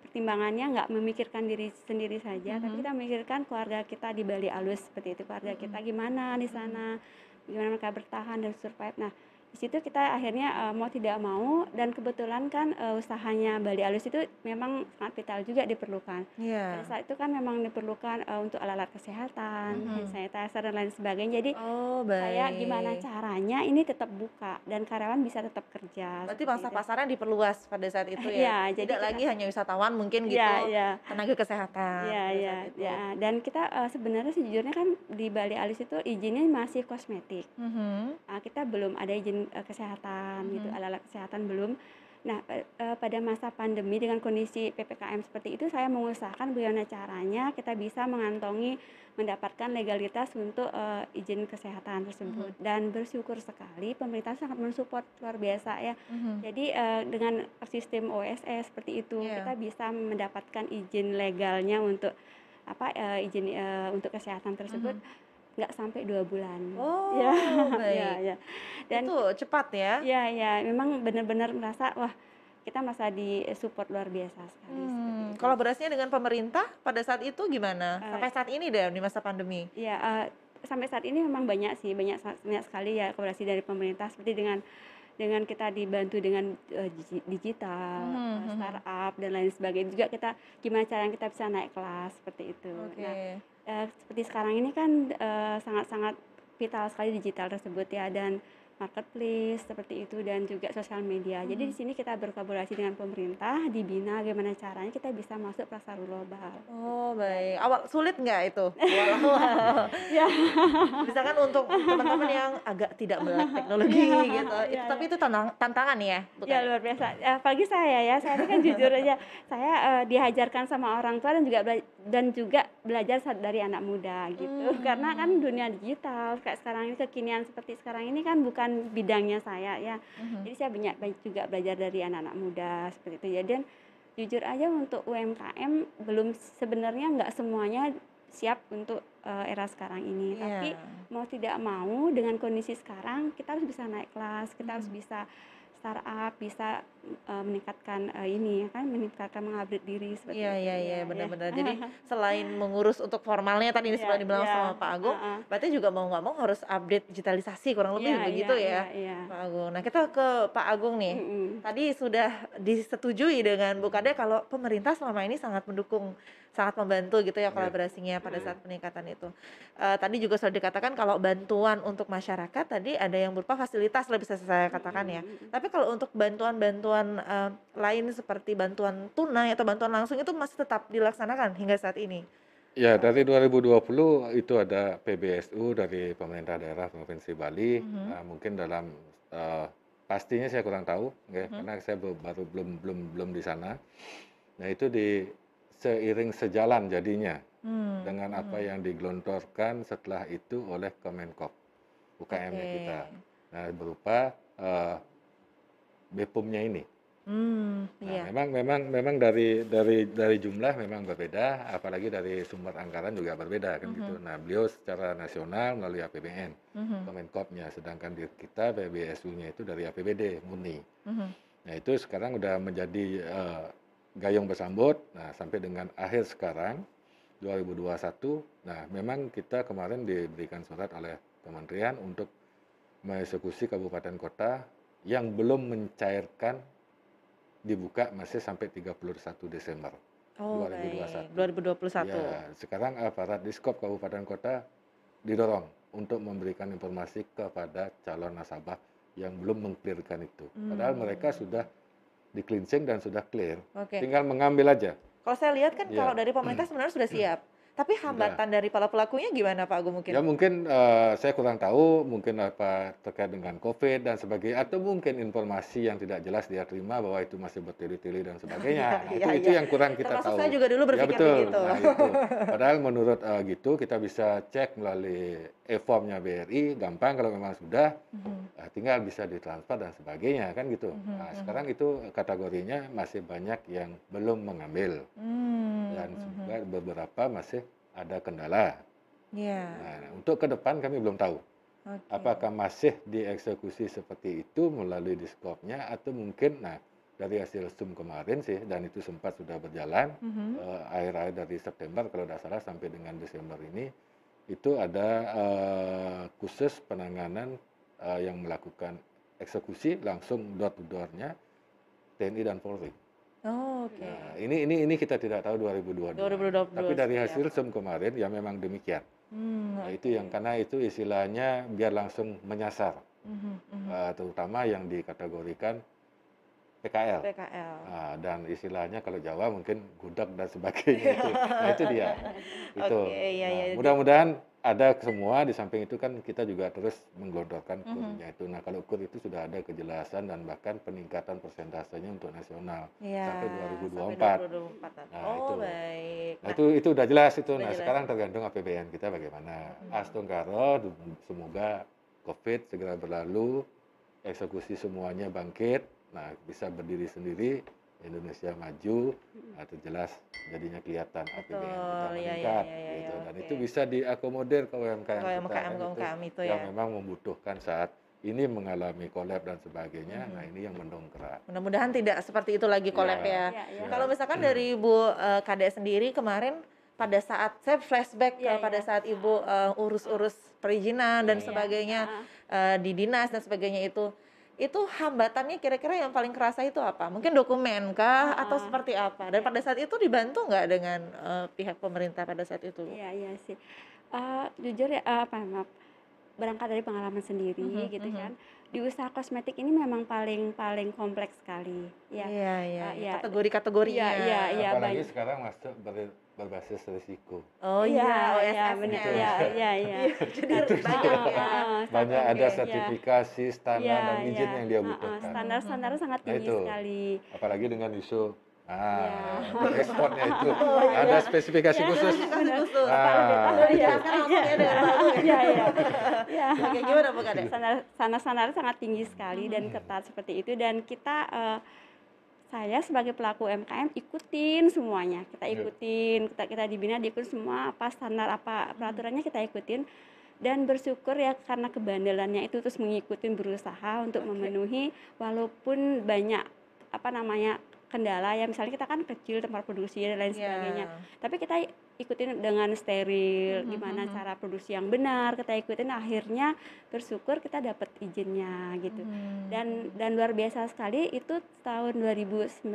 S3: pertimbangannya nggak memikirkan diri sendiri saja, tapi
S1: Mhm.
S3: kita memikirkan keluarga kita di Bali Alus seperti itu, keluarga kita gimana di sana, gimana mereka bertahan dan survive. Nah, di situ kita akhirnya eh, mau tidak mau dan kebetulan kan eh, usahanya Bali Alus itu memang sangat vital juga diperlukan.
S1: Iya.
S3: Pada saat itu kan memang diperlukan eh, untuk alat-alat kesehatan,
S1: Mhm.
S3: hand sanitizer dan lain sebagainya. Jadi
S1: Oh, baik.
S3: kayak gimana caranya ini tetap buka dan karyawan bisa tetap kerja.
S1: Berarti
S3: itu.
S1: pasarnya diperluas pada saat itu ya.
S3: Iya, jadi
S1: Tidak
S3: kita-
S1: lagi hanya wisatawan mungkin gitu.
S3: Iya, iya.
S1: Tenaga kesehatan.
S3: Iya, iya, ya. Dan kita eh, sebenarnya sejujurnya kan di Bali Alis itu izinnya masih kosmetik.
S1: Mhm.
S3: Ah, kita belum ada izin eh, kesehatan gitu,
S1: Mhm.
S3: alat-alat kesehatan belum. Nah, eh, pada masa pandemi dengan kondisi PPKM seperti itu, saya mengusahakan bagaimana caranya kita bisa mengantongi mendapatkan legalitas untuk eh, izin kesehatan tersebut. Dan bersyukur sekali pemerintah sangat mensupport luar biasa ya.
S1: Mhm.
S3: Jadi eh, dengan sistem OSS seperti itu
S1: Iya.
S3: kita bisa mendapatkan izin legalnya untuk apa eh, izin eh, untuk kesehatan tersebut nggak sampai dua bulan.
S1: Oh,
S3: ya,
S1: baik.
S3: ya, ya. Dan
S1: itu cepat ya.
S3: ya, ya, memang benar-benar merasa wah kita merasa di support luar biasa sekali.
S1: Hmm, kolaborasinya dengan pemerintah pada saat itu gimana?
S3: Eh,
S1: Sampai saat ini deh di masa pandemi.
S3: Ya, eh, sampai saat ini memang banyak sih, banyak banyak sekali ya kolaborasi dari pemerintah seperti dengan dengan kita dibantu dengan digi- digital,
S1: Mhm,
S3: eh,
S1: mhm.
S3: startup dan lain sebagainya. Juga kita gimana cara kita bisa naik kelas seperti itu.
S1: Oke.
S3: Nah, seperti sekarang ini kan eh, sangat-sangat vital sekali digital tersebut ya dan marketplace seperti itu dan juga sosial media. Jadi
S1: Mhm.
S3: di sini kita berkolaborasi dengan pemerintah, dibina gimana caranya kita bisa masuk pasar global.
S1: Oh baik. Awal sulit nggak itu?
S3: Ya.
S1: Misalkan untuk teman-teman yang agak tidak melek teknologi
S3: Iya,
S1: gitu.
S3: iya,
S1: Itu- tapi
S3: iya.
S1: itu tantangan, tantangan ya, bukan?
S3: Ya luar biasa. Eh, Apalagi saya ya, saya ini kan jujur aja, saya eh, diajarkan sama orang tua dan juga bela- dan juga belajar dari anak muda gitu.
S1: Hmm.
S3: Karena kan dunia digital kayak sekarang ini kekinian seperti sekarang ini kan bukan bukan bidangnya saya ya.
S1: Mhm.
S3: Jadi saya banyak banyak juga belajar dari anak-anak muda seperti itu ya. Dan jujur aja untuk UMKM belum sebenarnya nggak semuanya siap untuk uh, era sekarang ini. Tapi
S1: Iya.
S3: mau tidak mau dengan kondisi sekarang kita harus bisa naik kelas, kita harus
S1: Mhm.
S3: bisa startup, bisa uh, meningkatkan uh, ini ya kan, meningkatkan mengupgrade diri seperti
S1: Iya,
S3: itu
S1: iya,
S3: ya.
S1: iya,
S3: ya.
S1: benar-benar. Jadi selain mengurus untuk formalnya tadi ini
S3: Iya,
S1: seperti dibilang
S3: iya,
S1: sama Pak Agung,
S3: heeh.
S1: berarti juga mau nggak mau harus update digitalisasi kurang lebih
S3: Iya,
S1: begitu
S3: iya,
S1: ya,
S3: iya, iya.
S1: Pak Agung. Nah kita ke Pak Agung nih.
S3: Mm-mm.
S1: Tadi sudah disetujui dengan Bu Kade kalau pemerintah selama ini sangat mendukung, sangat membantu gitu ya
S2: Iya.
S1: kolaborasinya pada
S3: Mm.
S1: saat peningkatan itu. Eh, tadi juga sudah dikatakan kalau bantuan untuk masyarakat tadi ada yang berupa fasilitas lah bisa saya katakan ya. Tapi kalau untuk bantuan-bantuan eh, lain seperti bantuan tunai atau bantuan langsung itu masih tetap dilaksanakan hingga saat ini.
S2: Ya, dari 2020 itu ada PBSU dari pemerintah daerah Provinsi Bali.
S1: Mhm.
S2: Nah, mungkin dalam eh, pastinya saya kurang tahu, ya, karena saya baru, belum belum belum di sana. Nah, itu di seiring sejalan jadinya
S1: Hmm,
S2: dengan apa
S1: hmm.
S2: yang digelontorkan setelah itu oleh Kemenkop UKM-nya
S1: Oke.
S2: kita. Nah, berupa eh, BPUM-nya ini.
S1: Hmm,
S2: Nah,
S1: iya.
S2: memang memang memang dari dari dari jumlah memang berbeda, apalagi dari sumber anggaran juga berbeda kan gitu.
S1: Mhm.
S2: Nah, beliau secara nasional melalui APBN,
S1: Mhm,
S2: Kemenkopnya, sedangkan di kita PBSU-nya itu dari APBD murni.
S1: mhm.
S2: Nah, itu sekarang udah menjadi eh, gayung bersambut. Nah, sampai dengan akhir sekarang 2021. Nah, memang kita kemarin diberikan surat oleh kementerian untuk mengeksekusi kabupaten kota yang belum mencairkan dibuka masih sampai 31 Desember.
S1: Oh, baik. 2021.
S2: 2021. Ya, sekarang aparat Diskop Kabupaten Kota didorong untuk memberikan informasi kepada calon nasabah yang belum mengklirkan itu. Padahal
S1: Hmm.
S2: mereka sudah di cleansing dan sudah clear.
S1: Oke.
S2: Tinggal mengambil aja.
S1: Kalau saya lihat kan
S2: Iya.
S1: kalau dari pemerintah sebenarnya sudah siap. Tapi hambatan dari para pelakunya gimana Pak Agung mungkin?
S2: Ya mungkin eh, saya kurang tahu, mungkin apa terkait dengan COVID dan sebagainya, atau mungkin informasi yang tidak jelas dia terima bahwa itu masih bertele-tele dan sebagainya. Nah,
S1: Iya,
S2: itu itu
S1: iya.
S2: yang kurang kita
S1: Termasuk
S2: tahu.
S1: saya juga dulu
S2: Ya
S1: berpikir
S2: betul.
S1: begitu.
S2: Nah, itu. Padahal menurut eh, gitu kita bisa cek melalui e-formnya BRI, gampang kalau memang sudah,
S1: Mhm.
S2: eh, tinggal bisa ditransfer dan sebagainya kan gitu.
S1: Mhm,
S2: Nah,
S1: mhm.
S2: sekarang itu kategorinya masih banyak yang belum mengambil
S1: Hmm,
S2: dan
S1: mhm.
S2: juga beberapa masih ada kendala.
S1: Iya.
S2: Nah, untuk ke depan kami belum tahu
S1: Oke.
S2: apakah masih dieksekusi seperti itu melalui diskopnya atau mungkin nah dari hasil sum kemarin sih dan itu sempat sudah berjalan
S1: Mhm.
S2: eh, akhir-akhir dari September kalau tidak salah sampai dengan Desember ini itu ada eh, khusus penanganan eh, yang melakukan eksekusi langsung door to door-nya TNI dan Polri.
S1: Oh, Oke.
S2: Nah, ini ini ini kita tidak tahu 2022.
S1: 2022,
S2: Tapi dari hasil sum kemarin ya memang demikian.
S1: Hmm,
S2: Nah,
S1: oke.
S2: itu yang karena itu istilahnya biar langsung menyasar,
S1: Mhm, mhm.
S2: eh, terutama yang dikategorikan PKL.
S1: PKL.
S2: Nah, dan istilahnya kalau Jawa mungkin gudeg dan sebagainya itu. Nah, itu dia. Itu.
S1: Oke, iya,
S2: Nah,
S1: iya.
S2: mudah-mudahan ada semua di samping itu kan kita juga terus menggelontorkan
S1: Mhm.
S2: kurnya itu. Nah, kalau kur itu sudah ada kejelasan dan bahkan peningkatan persentasenya untuk nasional.
S1: Iya,
S2: sampai
S1: sampai
S2: 2024.
S1: 2024.
S2: Nah,
S1: oh,
S2: itu.
S1: baik.
S2: Nah, itu itu udah jelas itu.
S1: Udah
S2: Nah,
S1: jelas.
S2: sekarang tergantung APBN kita bagaimana.
S1: Mhm.
S2: Astungkaro semoga Covid segera berlalu, eksekusi semuanya bangkit, nah bisa berdiri sendiri, Indonesia maju, nah, itu jelas jadinya kelihatan APBN kita
S1: Betul, iya, iya,
S2: meningkat
S1: iya, iya,
S2: gitu. Dan
S1: oke.
S2: itu bisa diakomodir ke UMKM
S1: Kalau
S2: kita
S1: UMKM,
S2: kan, itu
S1: UMKM itu
S2: yang
S1: ya.
S2: memang membutuhkan saat ini mengalami kolab dan sebagainya.
S1: Mhm.
S2: Nah, ini yang mendongkrak.
S1: Mudah-mudahan tidak seperti itu lagi collab
S2: Iya.
S1: ya.
S3: Iya, iya.
S1: Kalau misalkan dari Ibu eh, Kade sendiri kemarin pada saat saya flashback ke
S3: Iya,
S1: pada
S3: iya.
S1: saat Ibu eh, urus-urus perizinan dan
S3: Iya,
S1: sebagainya
S3: heeh.
S1: eh, di dinas dan sebagainya itu itu hambatannya kira-kira yang paling kerasa itu apa? Mungkin dokumen kah atau
S3: Ah.
S1: seperti apa? Dan pada saat itu dibantu nggak dengan eh, pihak pemerintah pada saat itu?
S3: Iya iya sih. Eh, jujur ya eh, apa maaf berangkat dari pengalaman sendiri
S1: Mhm,
S3: gitu
S1: mhm.
S3: kan. Di usaha kosmetik ini memang paling paling kompleks sekali. Ya.
S1: Iya, iya,
S3: Ah,
S1: iya.
S3: iya.
S1: Kategori-kategorinya.
S3: Iya, iya, iya.
S2: Apalagi
S3: banyak.
S2: sekarang masuk ber- berbasis risiko.
S1: Oh
S3: Iya,
S1: iya,
S3: iya,
S1: OSS-nya.
S3: benar.
S2: Itu.
S3: Iya, iya, iya.
S1: Iya, jadi
S2: Itu
S1: banyak
S2: juga.
S1: ya.
S3: Heeh,
S2: banyak
S3: oke,
S2: ada
S3: iya.
S2: sertifikasi standar
S3: Iya,
S2: dan izin
S3: iya.
S2: yang dia
S3: Heeh,
S2: butuhkan.
S3: Standar-standarnya sangat
S2: Nah,
S3: tinggi
S2: itu.
S3: sekali.
S2: Apalagi dengan isu Ah,
S3: Iya.
S2: ekspornya itu
S1: Oh, iya.
S2: ada spesifikasi
S3: Ya.
S2: khusus.
S1: Khusus.
S2: Ah.
S1: Tahu
S3: Iya.
S1: ya ya.
S3: Iya, iya. Iya.
S1: Gimana Bu Kade?
S3: sangat tinggi sekali dan
S2: Hmm.
S3: ketat seperti itu dan kita eh, saya sebagai pelaku UMKM ikutin semuanya kita ikutin kita kita dibina diikutin semua apa standar apa peraturannya kita ikutin dan bersyukur ya karena kebandelannya itu terus mengikuti berusaha untuk memenuhi walaupun banyak apa namanya kendala ya misalnya kita kan kecil tempat produksi dan lain sebagainya
S1: Iya.
S3: tapi kita ikutin dengan steril
S1: Mhm,
S3: gimana cara produksi yang benar kita ikutin akhirnya bersyukur kita dapat izinnya gitu
S1: Hmm.
S3: dan dan luar biasa sekali itu tahun 2019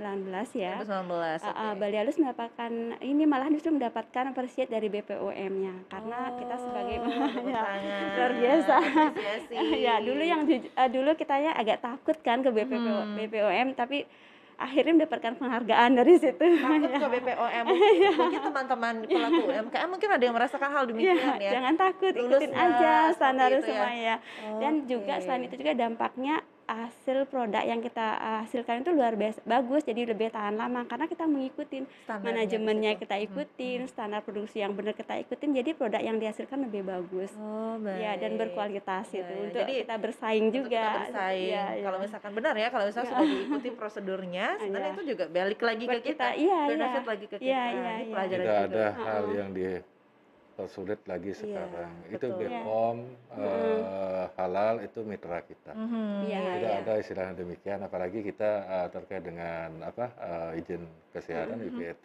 S3: ya
S1: 2019.
S3: Uh, uh. Bali Halus mendapatkan ini malah justru mendapatkan appreciate dari BPOM-nya karena kita sebagai
S1: Oh,
S3: ya, luar biasa. Ya dulu yang uh, dulu kitanya agak takut kan ke BPO,
S1: Hmm.
S3: BPOM tapi akhirnya mendapatkan penghargaan dari situ.
S1: Takut ke BPOM mungkin, mungkin teman-teman pelaku UMKM mungkin ada yang merasakan hal demikian
S3: Iya,
S1: ya.
S3: jangan takut,
S1: Lulus
S3: ikutin aja standar
S1: itu ya.
S3: semua ya. Dan juga selain itu juga dampaknya hasil produk yang kita uh, hasilkan itu luar biasa bagus, jadi lebih tahan lama karena kita mengikuti
S1: Standarnya
S3: manajemennya
S1: di
S3: kita ikutin, standar produksi yang benar kita ikutin, jadi produk yang dihasilkan lebih bagus.
S1: oh baik
S3: Ya dan berkualitas
S1: Ya,
S3: itu
S1: ya.
S3: untuk
S1: Jadi,
S3: kita bersaing
S1: Untuk
S3: juga.
S1: kita bersaing.
S3: Iya, iya.
S1: Kalau misalkan benar ya, kalau misalnya sudah diikuti prosedurnya, sebenarnya
S3: Iya.
S1: itu juga balik lagi ke
S3: Buat
S1: kita,
S3: iya, iya.
S1: benefit lagi ke kita.
S3: Iya, iya,
S1: Ini
S3: iya.
S1: pelajaran
S2: Tidak
S1: juga.
S2: ada hal yang dipersulit lagi sekarang. Itu
S1: betul.
S2: BPOM eh, halal itu mitra kita.
S3: Iya,
S2: Tidak
S3: iya.
S2: Ada istilahnya demikian, apalagi kita eh, terkait dengan apa eh, izin kesehatan
S1: Mhm.
S2: IPET.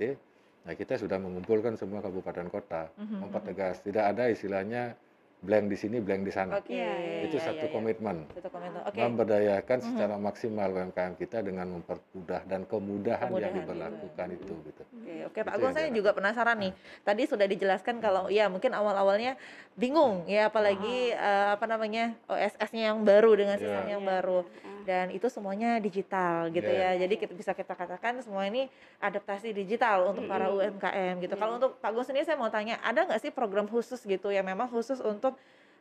S2: Nah kita sudah mengumpulkan semua kabupaten kota,
S1: Mhm,
S2: mempertegas tidak ada istilahnya blank di sini, blank di sana.
S1: Oke.
S3: Iya,
S2: Itu
S1: iya,
S2: satu
S1: iya, iya.
S2: komitmen.
S1: Satu komentar. Oke.
S2: Memberdayakan
S1: Mhm.
S2: secara maksimal UMKM kita dengan mempermudah dan kemudahan,
S1: Kemudahan
S2: yang
S1: juga.
S2: diberlakukan itu gitu.
S1: Oke, oke Pak
S2: Itu
S1: Agung
S2: yang
S1: saya juga penasaran nih. Tadi sudah dijelaskan kalau ya mungkin awal-awalnya bingung ya apalagi eh, apa namanya OSS-nya yang baru dengan
S2: Iya.
S1: sistem yang
S3: Iya,
S1: baru
S3: iya.
S1: Dan itu semuanya digital gitu
S2: Iya.
S1: ya. Jadi kita bisa kita katakan semua ini adaptasi digital untuk para. UMKM gitu.
S3: Iya.
S1: Kalau untuk Pak Agung sendiri saya mau tanya, ada nggak sih program khusus gitu yang memang khusus untuk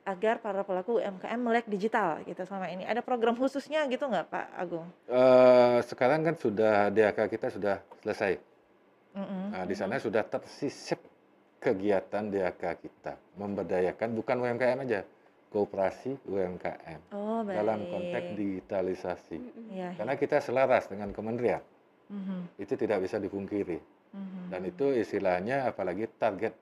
S1: agar para pelaku UMKM melek digital gitu sama ini? Ada program khususnya gitu nggak Pak Agung?
S2: Eh, sekarang kan sudah DAK kita sudah selesai.
S1: Mm-mm.
S2: Nah, di sana sudah tersisip kegiatan DAK kita memberdayakan bukan UMKM aja, kooperasi UMKM
S1: Oh baik.
S2: dalam konteks digitalisasi.
S1: Iya.
S2: Karena kita selaras dengan kementerian,
S1: Mhm,
S2: itu tidak bisa dipungkiri.
S1: mhm.
S2: Dan itu istilahnya apalagi target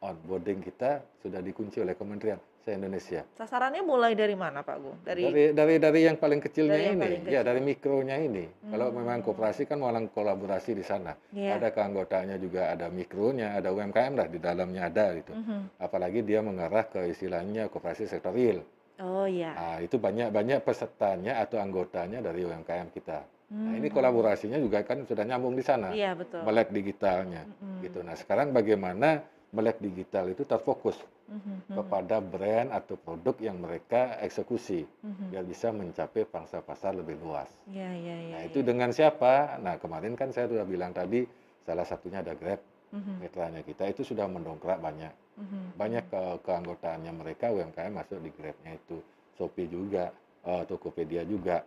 S2: onboarding kita sudah dikunci oleh kementerian se-Indonesia.
S1: Sasarannya mulai dari mana Pak Gung? Dari,
S2: Dari dari dari yang paling kecilnya
S1: Dari yang
S2: ini,
S1: paling
S2: ya
S1: kecil.
S2: dari mikronya ini. Kalau memang
S1: Hmm.
S2: kooperasi kan malah kolaborasi di sana.
S1: Iya.
S2: Ada keanggotanya juga ada mikronya, ada UMKM lah di dalamnya ada gitu.
S1: Mhm.
S2: Apalagi dia mengarah ke istilahnya kooperasi sektor real.
S1: Oh iya.
S2: Nah, itu banyak-banyak pesertanya atau anggotanya dari UMKM kita. Nah, ini
S1: Hmm.
S2: kolaborasinya juga kan sudah nyambung di sana.
S1: Iya betul.
S2: Melek digitalnya
S1: Mhm.
S2: gitu. Nah, sekarang bagaimana melek digital itu terfokus
S1: Mhm, mhm,
S2: kepada brand atau produk yang mereka eksekusi
S1: mhm.
S2: biar bisa mencapai pangsa pasar lebih luas.
S1: Iya iya iya.
S2: Nah,
S1: iya.
S2: itu dengan siapa? Nah, kemarin kan saya sudah bilang tadi salah satunya ada Grab,
S1: Mhm,
S2: mitranya kita itu sudah mendongkrak banyak.
S1: mhm,
S2: Banyak ke keanggotaannya mereka UMKM masuk di Grab-nya itu. Shopee juga, eh, Tokopedia juga.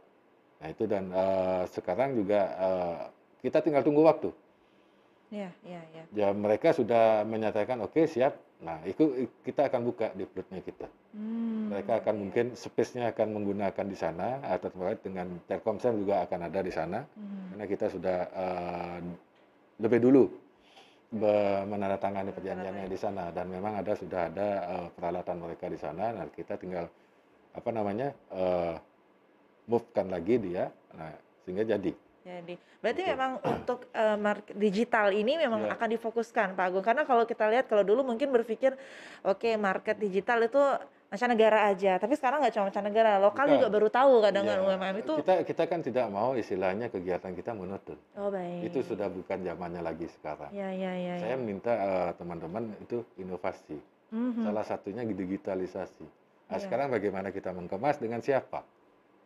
S2: Nah, itu dan eh, sekarang juga eh, kita tinggal tunggu waktu.
S1: Iya iya iya.
S2: Ya mereka sudah menyatakan oke siap. Nah, itu kita akan buka di plotnya kita.
S1: Hmm,
S2: Mereka akan
S1: oke.
S2: mungkin space-nya akan menggunakan di sana atau terkait dengan Telkomsel juga akan ada di sana.
S1: Mhm.
S2: karena kita sudah eh, lebih dulu menandatangani perjanjiannya di sana dan memang ada sudah ada eh, peralatan mereka di sana nah kita tinggal apa namanya eh, move-kan lagi dia nah sehingga jadi
S1: Jadi, berarti
S2: Betul.
S1: memang untuk eh, market digital ini memang
S2: Iya.
S1: akan difokuskan Pak Agung. Karena kalau kita lihat kalau dulu mungkin berpikir, oke market digital itu mancanegara aja. Tapi sekarang nggak cuma mancanegara, lokal
S2: Bukan.
S1: juga baru tahu kadang
S2: Ya,
S1: UMKM itu.
S2: kita kita kan tidak mau istilahnya kegiatan kita monoton
S1: Oh baik.
S2: itu sudah bukan zamannya lagi sekarang
S1: Ya ya ya.
S2: saya
S1: ya.
S2: minta eh, teman-teman itu inovasi
S1: Mhm.
S2: salah satunya digitalisasi nah,
S1: Iya.
S2: sekarang bagaimana kita mengemas dengan siapa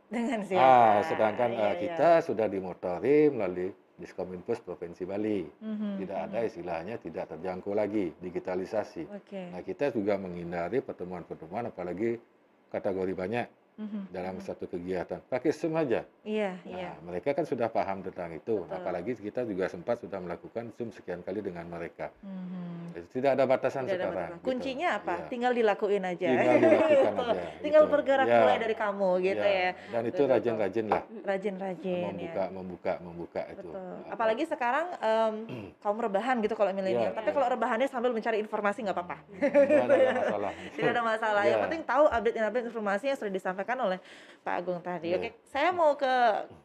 S1: Dengan siapa?
S2: Ah, sedangkan
S1: Iya, iya.
S2: kita sudah dimotori melalui Diskominfos Provinsi Bali.
S1: Mhm,
S2: Tidak ada
S1: mhm.
S2: istilahnya tidak terjangkau lagi digitalisasi.
S1: Oke.
S2: Nah, kita juga menghindari pertemuan-pertemuan apalagi kategori banyak.
S1: Mhm,
S2: dalam
S1: mhm.
S2: satu kegiatan. Pakai Zoom aja.
S1: Iya, iya.
S2: Nah, mereka kan sudah paham tentang itu.
S1: Betul.
S2: Apalagi kita juga sempat sudah melakukan Zoom sekian kali dengan mereka.
S1: Mhm.
S2: Jadi tidak ada batasan
S1: Tidak ada
S2: sekarang.
S1: masalah.
S2: gitu.
S1: Kuncinya apa?
S2: Iya.
S1: Tinggal dilakuin aja.
S2: Tinggal dilakukan
S1: Betul.
S2: aja.
S1: Tinggal
S2: gitu.
S1: bergerak
S2: Ya,
S1: mulai dari kamu gitu
S2: ya.
S1: ya.
S2: Dan itu rajin-rajin lah.
S1: Rajin-rajin ya.
S2: membuka, membuka, membuka itu.
S1: Betul. Apalagi sekarang em, kaum rebahan gitu kalau milenial.
S2: Iya,
S1: Tapi
S2: iya.
S1: kalau rebahannya sambil mencari informasi nggak apa-apa.
S2: Tidak ada masalah.
S1: Tidak ada masalah. Yang
S2: Ya.
S1: penting tahu update-update informasi yang sudah disampaikan oleh Pak Agung tadi.
S2: Iya.
S1: Oke, saya mau ke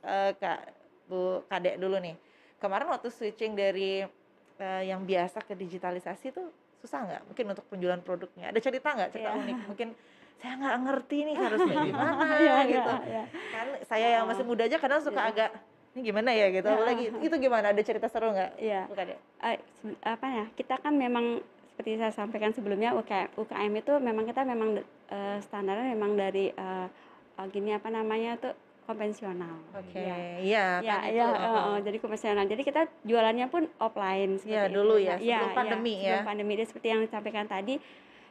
S1: eh, Kak Bu Kadek dulu nih. Kemarin waktu switching dari eh, yang biasa ke digitalisasi tuh susah nggak? Mungkin untuk penjualan produknya. Ada cerita nggak? Cerita
S3: Iya.
S1: unik? Mungkin saya nggak ngerti nih harusnya gimana
S3: Iya,
S1: gitu.
S3: iya, iya.
S1: Kan saya yang masih muda aja kadang suka
S3: Iya.
S1: agak ini gimana ya gitu.
S3: Iya.
S1: Apalagi itu gimana? Ada cerita seru nggak?
S3: Iya.
S1: Bu Kadek?
S3: Eh, sebe- apa ya kita kan memang seperti saya sampaikan sebelumnya UKM, UKM itu memang kita memang eh, standarnya memang dari eh, gini apa namanya tuh konvensional.
S1: Oke,
S3: Ya.
S1: iya
S3: Ya,
S1: kan
S3: ya,
S1: oh.
S3: eh, jadi konvensional. Jadi kita jualannya pun offline
S1: Iya, dulu
S3: itu.
S1: ya,
S3: iya,
S1: sebelum
S3: iya,
S1: pandemi ya.
S3: Sebelum pandemi Jadi seperti yang disampaikan tadi,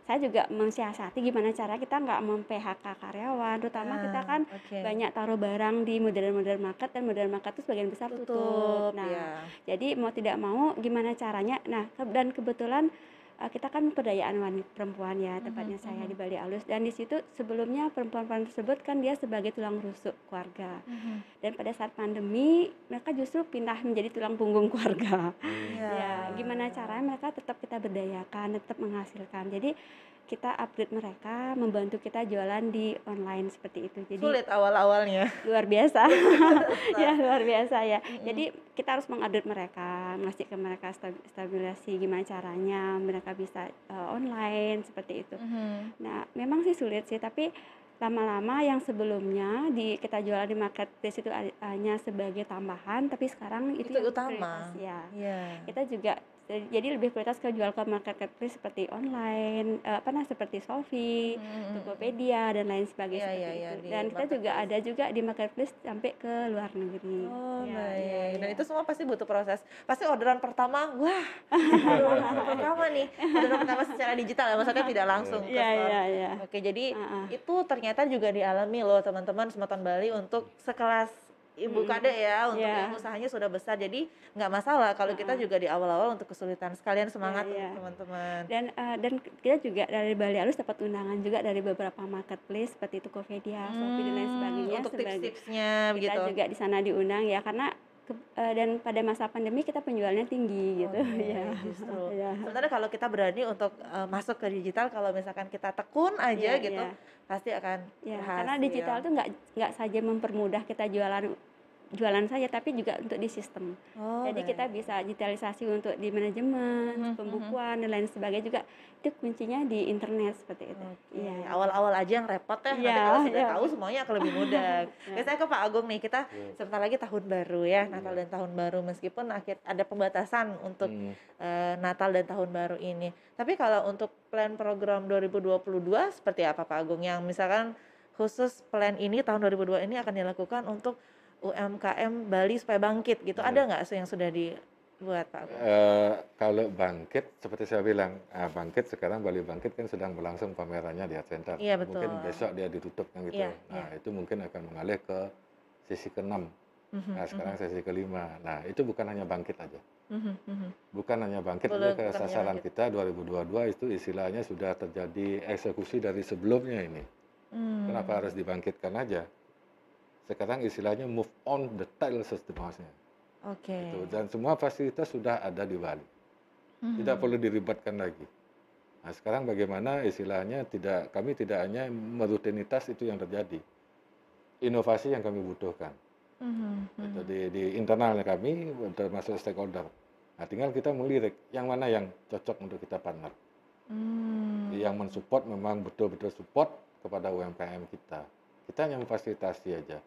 S3: saya juga mensiasati gimana cara kita nggak mem-PHK karyawan, terutama kita
S1: Ah,
S3: kan
S1: oke.
S3: banyak taruh barang di modern-modern market dan modern market itu sebagian besar tutup.
S1: tutup,
S3: Nah,
S1: ya.
S3: jadi mau tidak mau gimana caranya? Nah, ke- dan kebetulan uh, kita kan pemberdayaan wanita perempuan ya, tepatnya
S1: Mhm,
S3: saya
S1: mhm.
S3: di Bali Alus dan di situ sebelumnya perempuan-perempuan tersebut kan dia sebagai tulang rusuk keluarga.
S1: Mhm.
S3: Dan pada saat pandemi mereka justru pindah menjadi tulang punggung keluarga.
S2: Hmm.
S1: Iya.
S3: Ya, gimana caranya mereka tetap kita berdayakan, tetap menghasilkan. Jadi kita upgrade mereka, membantu kita jualan di online seperti itu. Jadi
S1: Sulit awal-awalnya.
S3: luar biasa ya luar biasa ya
S1: Mm-mm.
S3: jadi kita harus mengupdate mereka ngasih ke mereka stabi- stabilisasi gimana caranya mereka bisa uh, online seperti itu
S1: Mhm.
S3: nah memang sih sulit sih tapi lama-lama yang sebelumnya di kita jualan di marketplace itu hanya sebagai tambahan tapi sekarang itu,
S1: Itu
S3: yang
S1: utama.
S3: ya
S1: Iya.
S3: kita juga jadi lebih prioritas ke jual ke marketplace seperti online eh, apa nah seperti Shopee
S1: Mhm.
S3: Tokopedia dan lain sebagainya
S1: Iya,
S3: seperti
S1: iya, iya,
S3: itu.
S1: di
S3: Dan kita juga ada juga di marketplace sampai ke luar negeri.
S1: Oh
S3: Ya,
S1: baik.
S3: ya,
S1: Dan
S3: ya.
S1: itu semua pasti butuh proses. Pasti orderan pertama, wah, orderan pertama nih, orderan pertama secara digital ya, maksudnya tidak langsung ke
S3: Iya,
S1: store.
S3: iya, iya.
S1: Oke, jadi
S3: Ah, ah.
S1: itu ternyata juga dialami loh teman-teman Semeton Bali untuk sekelas Ibu
S3: Mm-mm.
S1: Kade ya untuk
S3: Iya.
S1: yang usahanya sudah besar. Jadi nggak masalah kalau kita juga di awal-awal untuk kesulitan. Sekalian semangat
S3: Iya,
S1: untuk
S3: iya.
S1: teman-teman.
S3: Dan eh, dan kita juga dari Bali Alus dapat undangan juga dari beberapa marketplace seperti Tokopedia, Shopee dan lain
S1: Hmm,
S3: sebagainya.
S1: Untuk tips-tipsnya
S3: kita
S1: begitu.
S3: juga di sana diundang ya karena ke- eh, dan pada masa pandemi kita penjualannya tinggi gitu
S1: Oke,
S3: ya.
S1: justru.
S3: Ya.
S1: Sementara kalau kita berani untuk eh, masuk ke digital, kalau misalkan kita tekun aja
S3: Iya,
S1: gitu,
S3: iya.
S1: Pasti akan
S3: Ya,
S1: berhasil.
S3: karena digital tuh nggak nggak saja mempermudah kita jualan jualan saja tapi juga untuk di sistem.
S1: Oh,
S3: Jadi kita
S1: baik.
S3: bisa digitalisasi untuk di manajemen,
S1: Mhm,
S3: pembukuan dan lain sebagainya juga itu kuncinya di internet seperti itu.
S1: Oke,
S3: Iya.
S1: awal-awal aja yang repot ya. Nanti
S3: Iya,
S1: kalau sudah
S3: iya.
S1: tahu semuanya akan lebih mudah.
S3: Ya.
S1: Oke, saya ke Pak Agung nih. Kita
S2: Iya.
S1: sebentar lagi tahun baru ya, Natal dan tahun baru. Meskipun akhir ada pembatasan untuk
S2: Hmm.
S1: eh, Natal dan tahun baru ini. Tapi kalau untuk plan program 2022 seperti apa Pak Agung? Yang misalkan khusus plan ini tahun 2002 ini akan dilakukan untuk UMKM Bali supaya bangkit gitu.
S2: Iya.
S1: Ada nggak yang sudah dibuat Pak?
S2: Eh, kalau bangkit, seperti saya bilang, ah, bangkit sekarang Bali Bangkit kan sedang berlangsung pamerannya di Art Center.
S1: Iya,
S2: Mungkin
S1: betul.
S2: besok dia ditutup kan gitu.
S1: Iya,
S2: Nah, itu mungkin akan mengalih ke sesi ke-6.
S1: Mhm,
S2: Nah, sekarang
S1: mhm,
S2: sesi kelima. Nah, itu bukan hanya bangkit aja.
S1: mhm, mhm.
S2: Bukan hanya bangkit,
S1: Boleh,
S2: tapi ke sasaran
S1: bangkit.
S2: kita 2022 itu istilahnya sudah terjadi eksekusi dari sebelumnya ini.
S1: Hmm.
S2: Kenapa harus dibangkitkan aja? Sekarang istilahnya move on the tile system house-nya.
S1: Oke.
S2: Gitu. Dan semua fasilitas sudah ada di Bali.
S1: Mhm.
S2: Tidak perlu diribatkan lagi. Nah, sekarang bagaimana istilahnya tidak kami tidak hanya merutinitas itu yang terjadi. Inovasi yang kami butuhkan.
S1: Mhm,
S2: Gitu.
S1: mhm.
S2: Di, di internalnya kami termasuk stakeholder. Nah, tinggal kita melirik yang mana yang cocok untuk kita partner.
S1: Hmm.
S2: Yang mensupport memang betul-betul support kepada UMKM kita. Kita hanya memfasilitasi aja.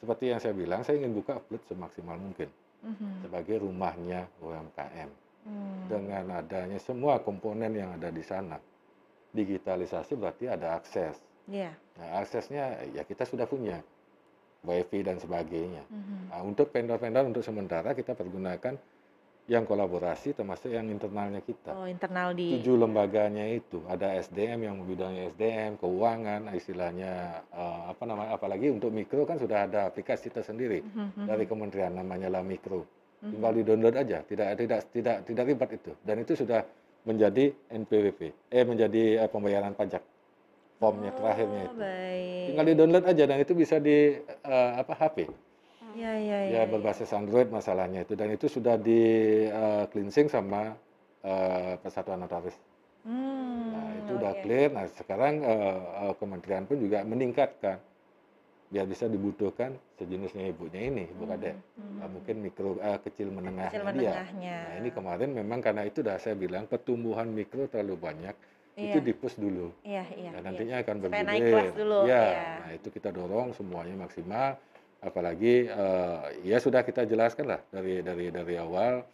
S2: Seperti yang saya bilang, saya ingin buka upload semaksimal mungkin
S1: Mhm.
S2: sebagai rumahnya UMKM.
S1: Hmm.
S2: dengan adanya semua komponen yang ada di sana. Digitalisasi berarti ada akses.
S1: Iya.
S2: Nah, aksesnya ya kita sudah punya. WiFi dan sebagainya.
S1: Mhm.
S2: Nah, untuk vendor-vendor untuk sementara kita pergunakan yang kolaborasi termasuk yang internalnya kita.
S1: Oh, internal di
S2: Tujuh lembaganya itu ada SDM yang bidangnya SDM, keuangan, istilahnya uh, apa namanya, apalagi untuk mikro kan sudah ada aplikasi tersendiri
S1: Mhm,
S2: dari kementerian namanya lah mikro.
S1: mhm.
S2: Tinggal di download aja, tidak tidak tidak tidak ribet itu. Dan itu sudah menjadi NPWP, eh menjadi uh, pembayaran pajak. Formnya terakhirnya
S1: Oh,
S2: itu.
S1: baik.
S2: Tinggal di download aja dan itu bisa di uh, apa HP.
S1: Iya, iya, iya.
S2: Ya
S1: iya.
S2: berbasis Android masalahnya itu dan itu sudah di uh, cleansing sama uh, Persatuan Notaris.
S1: Hmm,
S2: Nah, itu udah
S1: oke.
S2: clear. Nah, sekarang uh, uh, kementerian pun juga meningkatkan biar bisa dibutuhkan sejenisnya ibunya ini, ibu
S1: Mhm,
S2: kadek.
S1: mhm.
S2: Uh, mungkin mikro uh, kecil menengahnya
S1: Kecil
S2: dia.
S1: menengahnya.
S2: Nah, ini kemarin memang karena itu udah saya bilang pertumbuhan mikro terlalu banyak, itu
S1: Iya,
S2: di-push dulu.
S1: iya, iya,
S2: Nah,
S1: iya.
S2: nantinya akan
S1: Supaya naik kelas dulu,
S2: Ya,
S1: iya.
S2: nah itu kita dorong semuanya maksimal. Apalagi eh, ya sudah kita jelaskan lah dari dari dari awal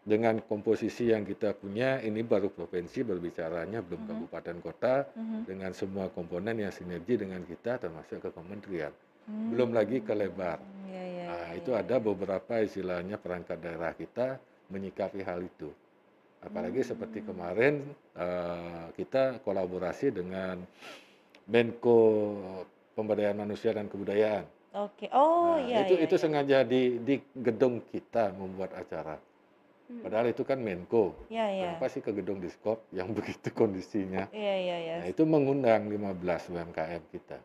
S2: dengan komposisi yang kita punya ini baru provinsi berbicaranya belum
S1: Mhm.
S2: kabupaten kota
S1: Mhm.
S2: dengan semua komponen yang sinergi dengan kita termasuk ke kementerian.
S1: Hmm,
S2: Belum lagi ke lebar.
S1: Iya, iya,
S2: Nah,
S1: iya,
S2: itu
S1: iya.
S2: ada beberapa istilahnya perangkat daerah kita menyikapi hal itu. Apalagi seperti
S1: Hmm.
S2: kemarin eh, kita kolaborasi dengan Menko Pemberdayaan Manusia dan Kebudayaan.
S1: Oke. Oh,
S2: Nah,
S1: iya,
S2: itu
S1: iya,
S2: itu
S1: iya.
S2: sengaja di di gedung kita membuat acara.
S3: Hmm.
S2: Padahal itu kan Menko.
S1: Iya, iya.
S2: Kenapa sih ke gedung Diskop yang begitu kondisinya?
S1: Iya, iya, iya.
S2: Nah, itu mengundang 15 UMKM kita.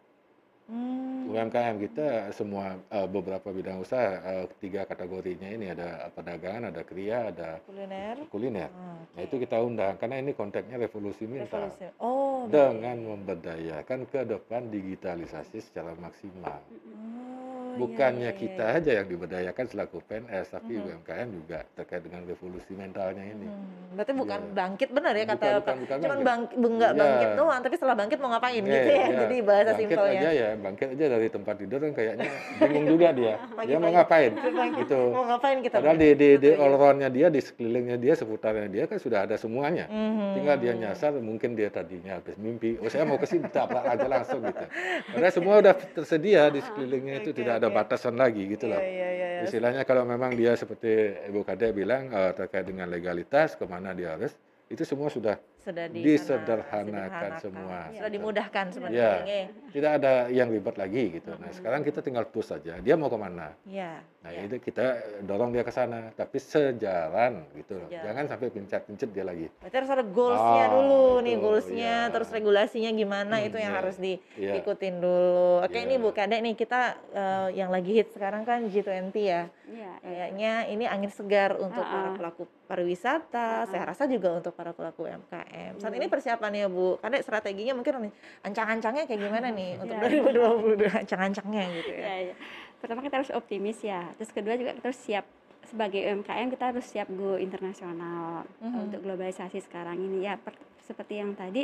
S1: Hmm.
S2: UMKM kita semua eh, beberapa bidang usaha eh, tiga kategorinya ini ada perdagangan, ada kriya, ada
S1: Kuliner.
S2: kuliner.
S1: Oh,
S2: Nah itu kita undang karena ini konteksnya revolusi mental
S1: Revolusi. Oh,
S2: dengan memberdayakan ke depan digitalisasi secara maksimal.
S1: Iya,
S2: Bukannya
S1: iya, iya,
S2: kita
S1: iya.
S2: aja yang diberdayakan selaku PNS, tapi
S1: Mhm.
S2: UMKM juga terkait dengan revolusi mentalnya ini.
S1: Hmm, berarti bukan
S2: Iya.
S1: bangkit benar ya kata
S2: Bukan, bukan, bukan
S1: Cuman
S2: bangkit.
S1: enggak
S2: Iya.
S1: bangkit doang, tapi setelah bangkit mau ngapain
S2: Iya,
S1: gitu ya.
S2: iya.
S1: Jadi bahasa
S2: Bangkit
S1: simpelnya.
S2: aja ya, bangkit aja dari tempat tidur kan kayaknya bingung juga dia. Dia mau ngapain? Gitu.
S1: Mau ngapain kita?
S2: Padahal di di, di
S1: iya.
S2: all round-nya dia, di sekelilingnya dia, seputarnya dia kan sudah ada semuanya.
S1: Mhm.
S2: Tinggal dia nyasar, mungkin dia tadinya habis mimpi, oh saya mau ke sini, aja langsung gitu. Padahal semua udah tersedia di sekelilingnya itu tidak ada
S1: oke.
S2: batasan lagi gitu
S1: Iya,
S2: loh.
S1: iya, iya, iya.
S2: Istilahnya kalau memang dia seperti Ibu Kadek bilang eh, terkait dengan legalitas, ke mana dia harus, itu semua sudah
S1: Sudah di
S2: disederhanakan
S1: sederhanakan.
S2: semua.
S1: Sudah
S2: gitu.
S1: dimudahkan
S2: Ya,
S1: sebenarnya.
S2: tidak ada yang ribet lagi gitu. Nah sekarang kita tinggal push saja, dia mau ke mana.
S1: Iya.
S2: Nah
S1: iya.
S2: itu kita dorong dia ke sana, tapi sejalan gitu loh.
S1: Sejalan.
S2: Jangan sampai pincet-pincet dia lagi.
S1: Berarti harus ada goals-nya
S2: Ah,
S1: dulu nih,
S2: itu,
S1: goals-nya,
S2: iya.
S1: terus regulasinya gimana
S2: Hmm,
S1: itu yang
S2: iya.
S1: harus
S2: Iya.
S1: diikutin dulu. Oke,
S2: Iya.
S1: ini Bu Kadek nih kita eh, yang lagi hit sekarang kan G20 ya.
S3: Iya, iya.
S1: Kayaknya ini angin segar untuk para
S3: Ha-ha.
S1: pelaku pariwisata, saya
S3: Ha-ha.
S1: rasa juga untuk para pelaku UMKM. Saat
S3: Hmm.
S1: ini persiapannya Bu, Kadek strateginya mungkin ancang-ancangnya kayak gimana nih untuk
S3: Iya.
S1: 2022 ancang-ancangnya gitu ya.
S3: Iya, iya. Pertama kita harus optimis ya. Terus kedua juga kita harus siap sebagai UMKM kita harus siap go internasional
S1: Mhm.
S3: untuk globalisasi sekarang ini ya. per- seperti yang tadi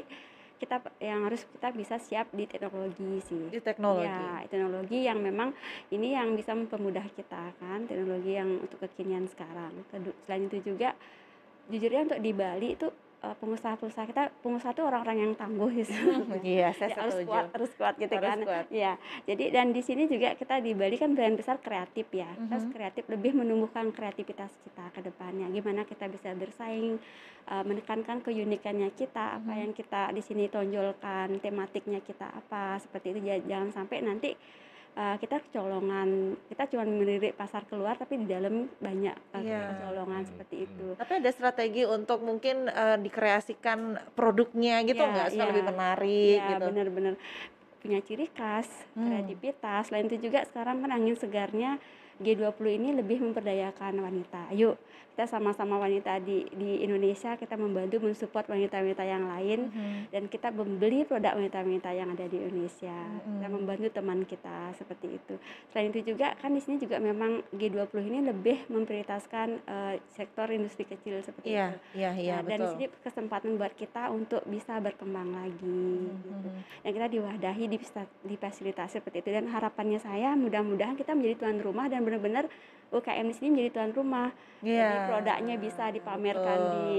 S3: kita yang harus kita bisa siap di teknologi sih.
S1: Di teknologi.
S3: Ya, teknologi yang memang ini yang bisa mempermudah kita kan, teknologi yang untuk kekinian sekarang. Selain itu juga jujurnya untuk di Bali itu eh, pengusaha-pengusaha kita pengusaha itu orang-orang yang tangguh gitu.
S1: Iya, saya
S3: Ya, harus kuat, harus kuat gitu
S1: Harus
S3: kan.
S1: kuat.
S3: Iya. Jadi dan di sini juga kita di Bali kan brand besar kreatif ya. Harus
S1: Mhm.
S3: kreatif lebih menumbuhkan kreativitas kita ke depannya. Gimana kita bisa bersaing, eh, menekankan keunikannya kita, apa
S1: Mhm.
S3: yang kita di sini tonjolkan, tematiknya kita apa, seperti itu. Ja- Jangan sampai nanti eh, kita kecolongan, kita cuma melirik pasar keluar tapi di dalam banyak eh,
S1: Iya.
S3: kecolongan
S2: Hmm,
S3: seperti
S2: hmm.
S3: itu.
S1: Tapi ada strategi untuk mungkin eh, dikreasikan produknya gitu
S3: Iya,
S1: nggak supaya
S3: iya.
S1: lebih menarik
S3: Iya,
S1: gitu.
S3: benar-benar punya ciri khas,
S1: Hmm.
S3: kreativitas. Selain itu juga sekarang kan angin segarnya G20 ini lebih memperdayakan wanita. Ayo kita sama-sama wanita di di Indonesia kita membantu mensupport wanita-wanita yang lain
S1: Mhm.
S3: dan kita membeli produk wanita-wanita yang ada di Indonesia. Kita
S1: Mm-mm.
S3: membantu teman kita seperti itu. Selain itu juga kan di sini juga memang G20 ini lebih memprioritaskan eh, sektor industri kecil seperti
S1: Iya,
S3: itu.
S1: iya, iya
S3: Nah, dan di sini kesempatan buat kita untuk bisa berkembang lagi gitu.
S1: Mhm.
S3: Dan kita diwadahi dipista- difasilitasi seperti itu dan harapannya saya mudah-mudahan kita menjadi tuan rumah dan benar-benar UKM di sini menjadi tuan rumah. Yeah. Jadi. Produknya bisa dipamerkan oh. di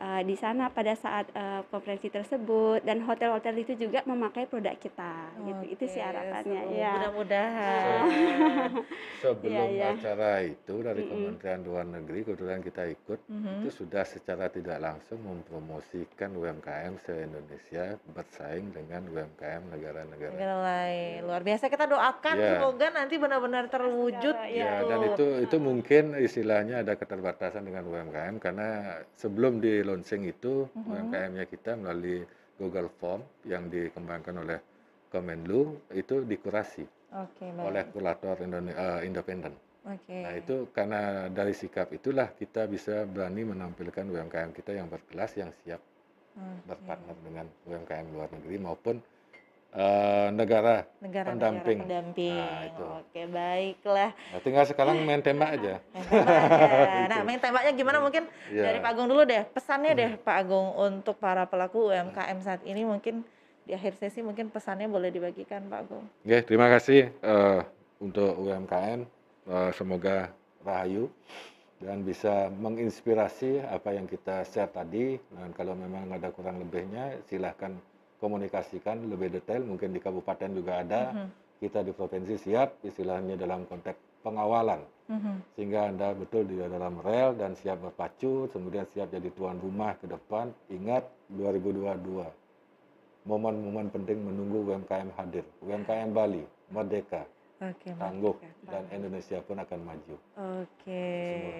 S3: uh, di sana pada saat uh, konferensi tersebut dan hotel-hotel itu juga memakai produk kita okay. gitu. Itu sih harapannya so, ya.
S1: Mudah-mudahan.
S2: sebelum yeah, yeah. acara itu dari mm -hmm. Kementerian Luar Negeri kebetulan kita ikut mm -hmm. itu sudah secara tidak langsung mempromosikan UMKM se-Indonesia bersaing dengan UMKM negara-negara
S1: lain. Luar biasa kita doakan yeah. semoga nanti benar-benar terwujud
S2: ya, ya. dan itu itu mungkin istilahnya ada keterbatasan dengan UMKM karena sebelum di launching itu uh -huh. UMKM-nya kita melalui Google Form yang dikembangkan oleh Kemenlu itu dikurasi okay, oleh kurator uh, independen. Okay. Nah itu karena dari sikap itulah kita bisa berani menampilkan UMKM kita yang berkelas yang siap okay. berpartner dengan UMKM luar negeri maupun uh, negara, negara pendamping.
S1: Negara pendamping. Nah, itu. Oke, baiklah.
S2: Nah, tinggal sekarang main tembak aja.
S1: main tembak aja. nah, main tembaknya gimana hmm. mungkin ya. dari Pak Agung dulu deh. Pesannya deh hmm. Pak Agung untuk para pelaku UMKM saat ini mungkin di akhir sesi mungkin pesannya boleh dibagikan Pak Agung.
S2: Oke, terima kasih uh, untuk UMKM. Uh, eh, semoga rahayu dan bisa menginspirasi apa yang kita share tadi. Dan kalau memang ada kurang lebihnya, silahkan komunikasikan lebih detail mungkin di kabupaten juga ada mm -hmm. kita di provinsi siap istilahnya dalam konteks pengawalan mm -hmm. sehingga anda betul di dalam rel dan siap berpacu kemudian siap jadi tuan rumah ke depan ingat 2022 momen-momen penting menunggu UMKM hadir UMKM Bali merdeka Oke, tangguh dan Indonesia pun akan maju.
S1: Oke,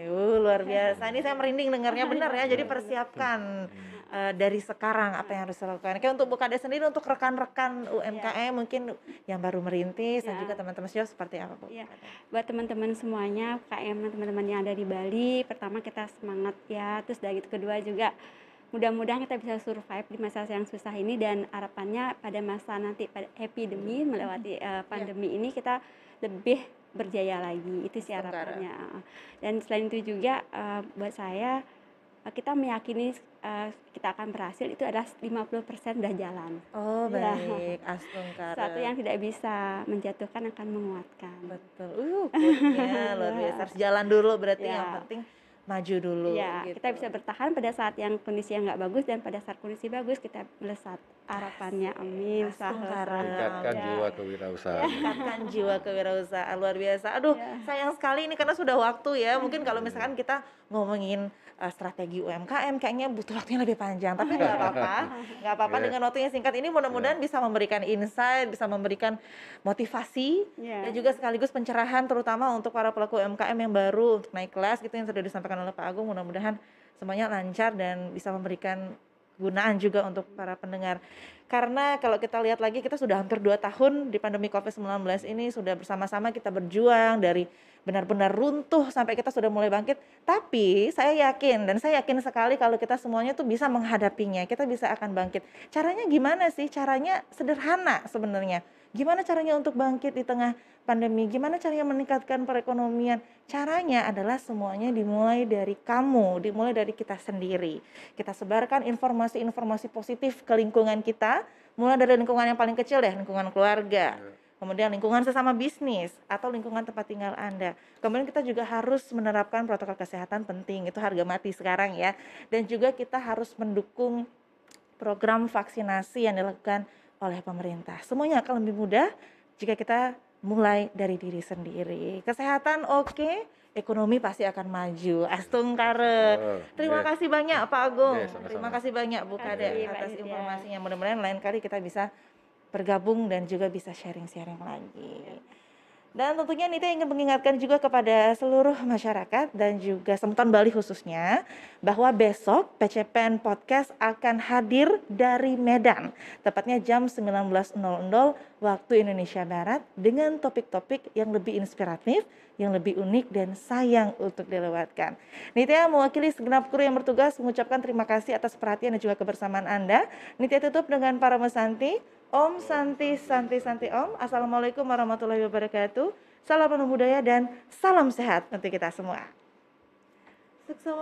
S1: uh, luar biasa. Ini saya merinding dengarnya benar ya. Jadi persiapkan uh, dari sekarang apa yang harus dilakukan. Kayak untuk Bukades sendiri untuk rekan-rekan UMKM ya. mungkin yang baru merintis ya. dan juga teman-teman sejauh seperti apa Bu? Ya.
S3: Buat teman-teman semuanya UMKM teman-teman yang ada di Bali, pertama kita semangat ya. Terus dari itu kedua juga mudah-mudahan kita bisa survive di masa yang susah ini dan harapannya pada masa nanti pada epidemi melewati uh, pandemi yeah. ini kita lebih berjaya lagi itu sih harapannya dan selain itu juga uh, buat saya uh, kita meyakini uh, kita akan berhasil itu adalah 50% udah jalan.
S1: Oh ya. baik, Astungkara.
S3: Satu yang tidak bisa menjatuhkan akan menguatkan.
S1: Betul. Uh, luar biasa. Harus jalan dulu berarti ya. yang penting maju dulu.
S3: Ya, gitu. kita bisa bertahan pada saat yang kondisi yang nggak bagus dan pada saat kondisi bagus kita melesat. Harapannya, amin.
S2: Tingkatkan ya. jiwa kewirausahaan.
S1: Tingkatkan jiwa kewirausahaan luar biasa. Aduh, ya. sayang sekali ini karena sudah waktu ya. Mungkin kalau misalkan kita ngomongin uh, strategi UMKM kayaknya butuh waktunya lebih panjang tapi nggak apa-apa nggak apa-apa yeah. dengan waktu yang singkat ini mudah-mudahan yeah. bisa memberikan insight bisa memberikan motivasi yeah. dan juga sekaligus pencerahan terutama untuk para pelaku UMKM yang baru untuk naik kelas gitu yang sudah disampaikan oleh Pak Agung mudah-mudahan semuanya lancar dan bisa memberikan gunaan juga untuk para pendengar. Karena kalau kita lihat lagi kita sudah hampir dua tahun di pandemi COVID-19 ini sudah bersama-sama kita berjuang dari benar-benar runtuh sampai kita sudah mulai bangkit. Tapi saya yakin dan saya yakin sekali kalau kita semuanya tuh bisa menghadapinya, kita bisa akan bangkit. Caranya gimana sih? Caranya sederhana sebenarnya. Gimana caranya untuk bangkit di tengah pandemi? Gimana caranya meningkatkan perekonomian? Caranya adalah semuanya dimulai dari kamu, dimulai dari kita sendiri. Kita sebarkan informasi-informasi positif ke lingkungan kita, mulai dari lingkungan yang paling kecil deh, lingkungan keluarga. Kemudian lingkungan sesama bisnis atau lingkungan tempat tinggal Anda. Kemudian kita juga harus menerapkan protokol kesehatan penting, itu harga mati sekarang ya. Dan juga kita harus mendukung program vaksinasi yang dilakukan oleh pemerintah. Semuanya akan lebih mudah jika kita mulai dari diri sendiri. Kesehatan oke, okay, ekonomi pasti akan maju. Astung Kare. Terima yeah. kasih banyak Pak Agung. Yeah, sama -sama. Terima kasih banyak Bu Kade atas informasinya. Mudah-mudahan lain kali kita bisa bergabung dan juga bisa sharing-sharing lagi. Dan tentunya Nita ingin mengingatkan juga kepada seluruh masyarakat dan juga Semutan Bali khususnya bahwa besok PCPN Podcast akan hadir dari Medan, tepatnya jam 19.00 waktu Indonesia Barat dengan topik-topik yang lebih inspiratif, yang lebih unik dan sayang untuk dilewatkan. Nitya mewakili segenap kru yang bertugas mengucapkan terima kasih atas perhatian dan juga kebersamaan Anda. Nitya tutup dengan para mesanti. Om Santi Santi Santi Om. Assalamualaikum warahmatullahi wabarakatuh. Salam penuh budaya dan salam sehat untuk kita semua. Sukses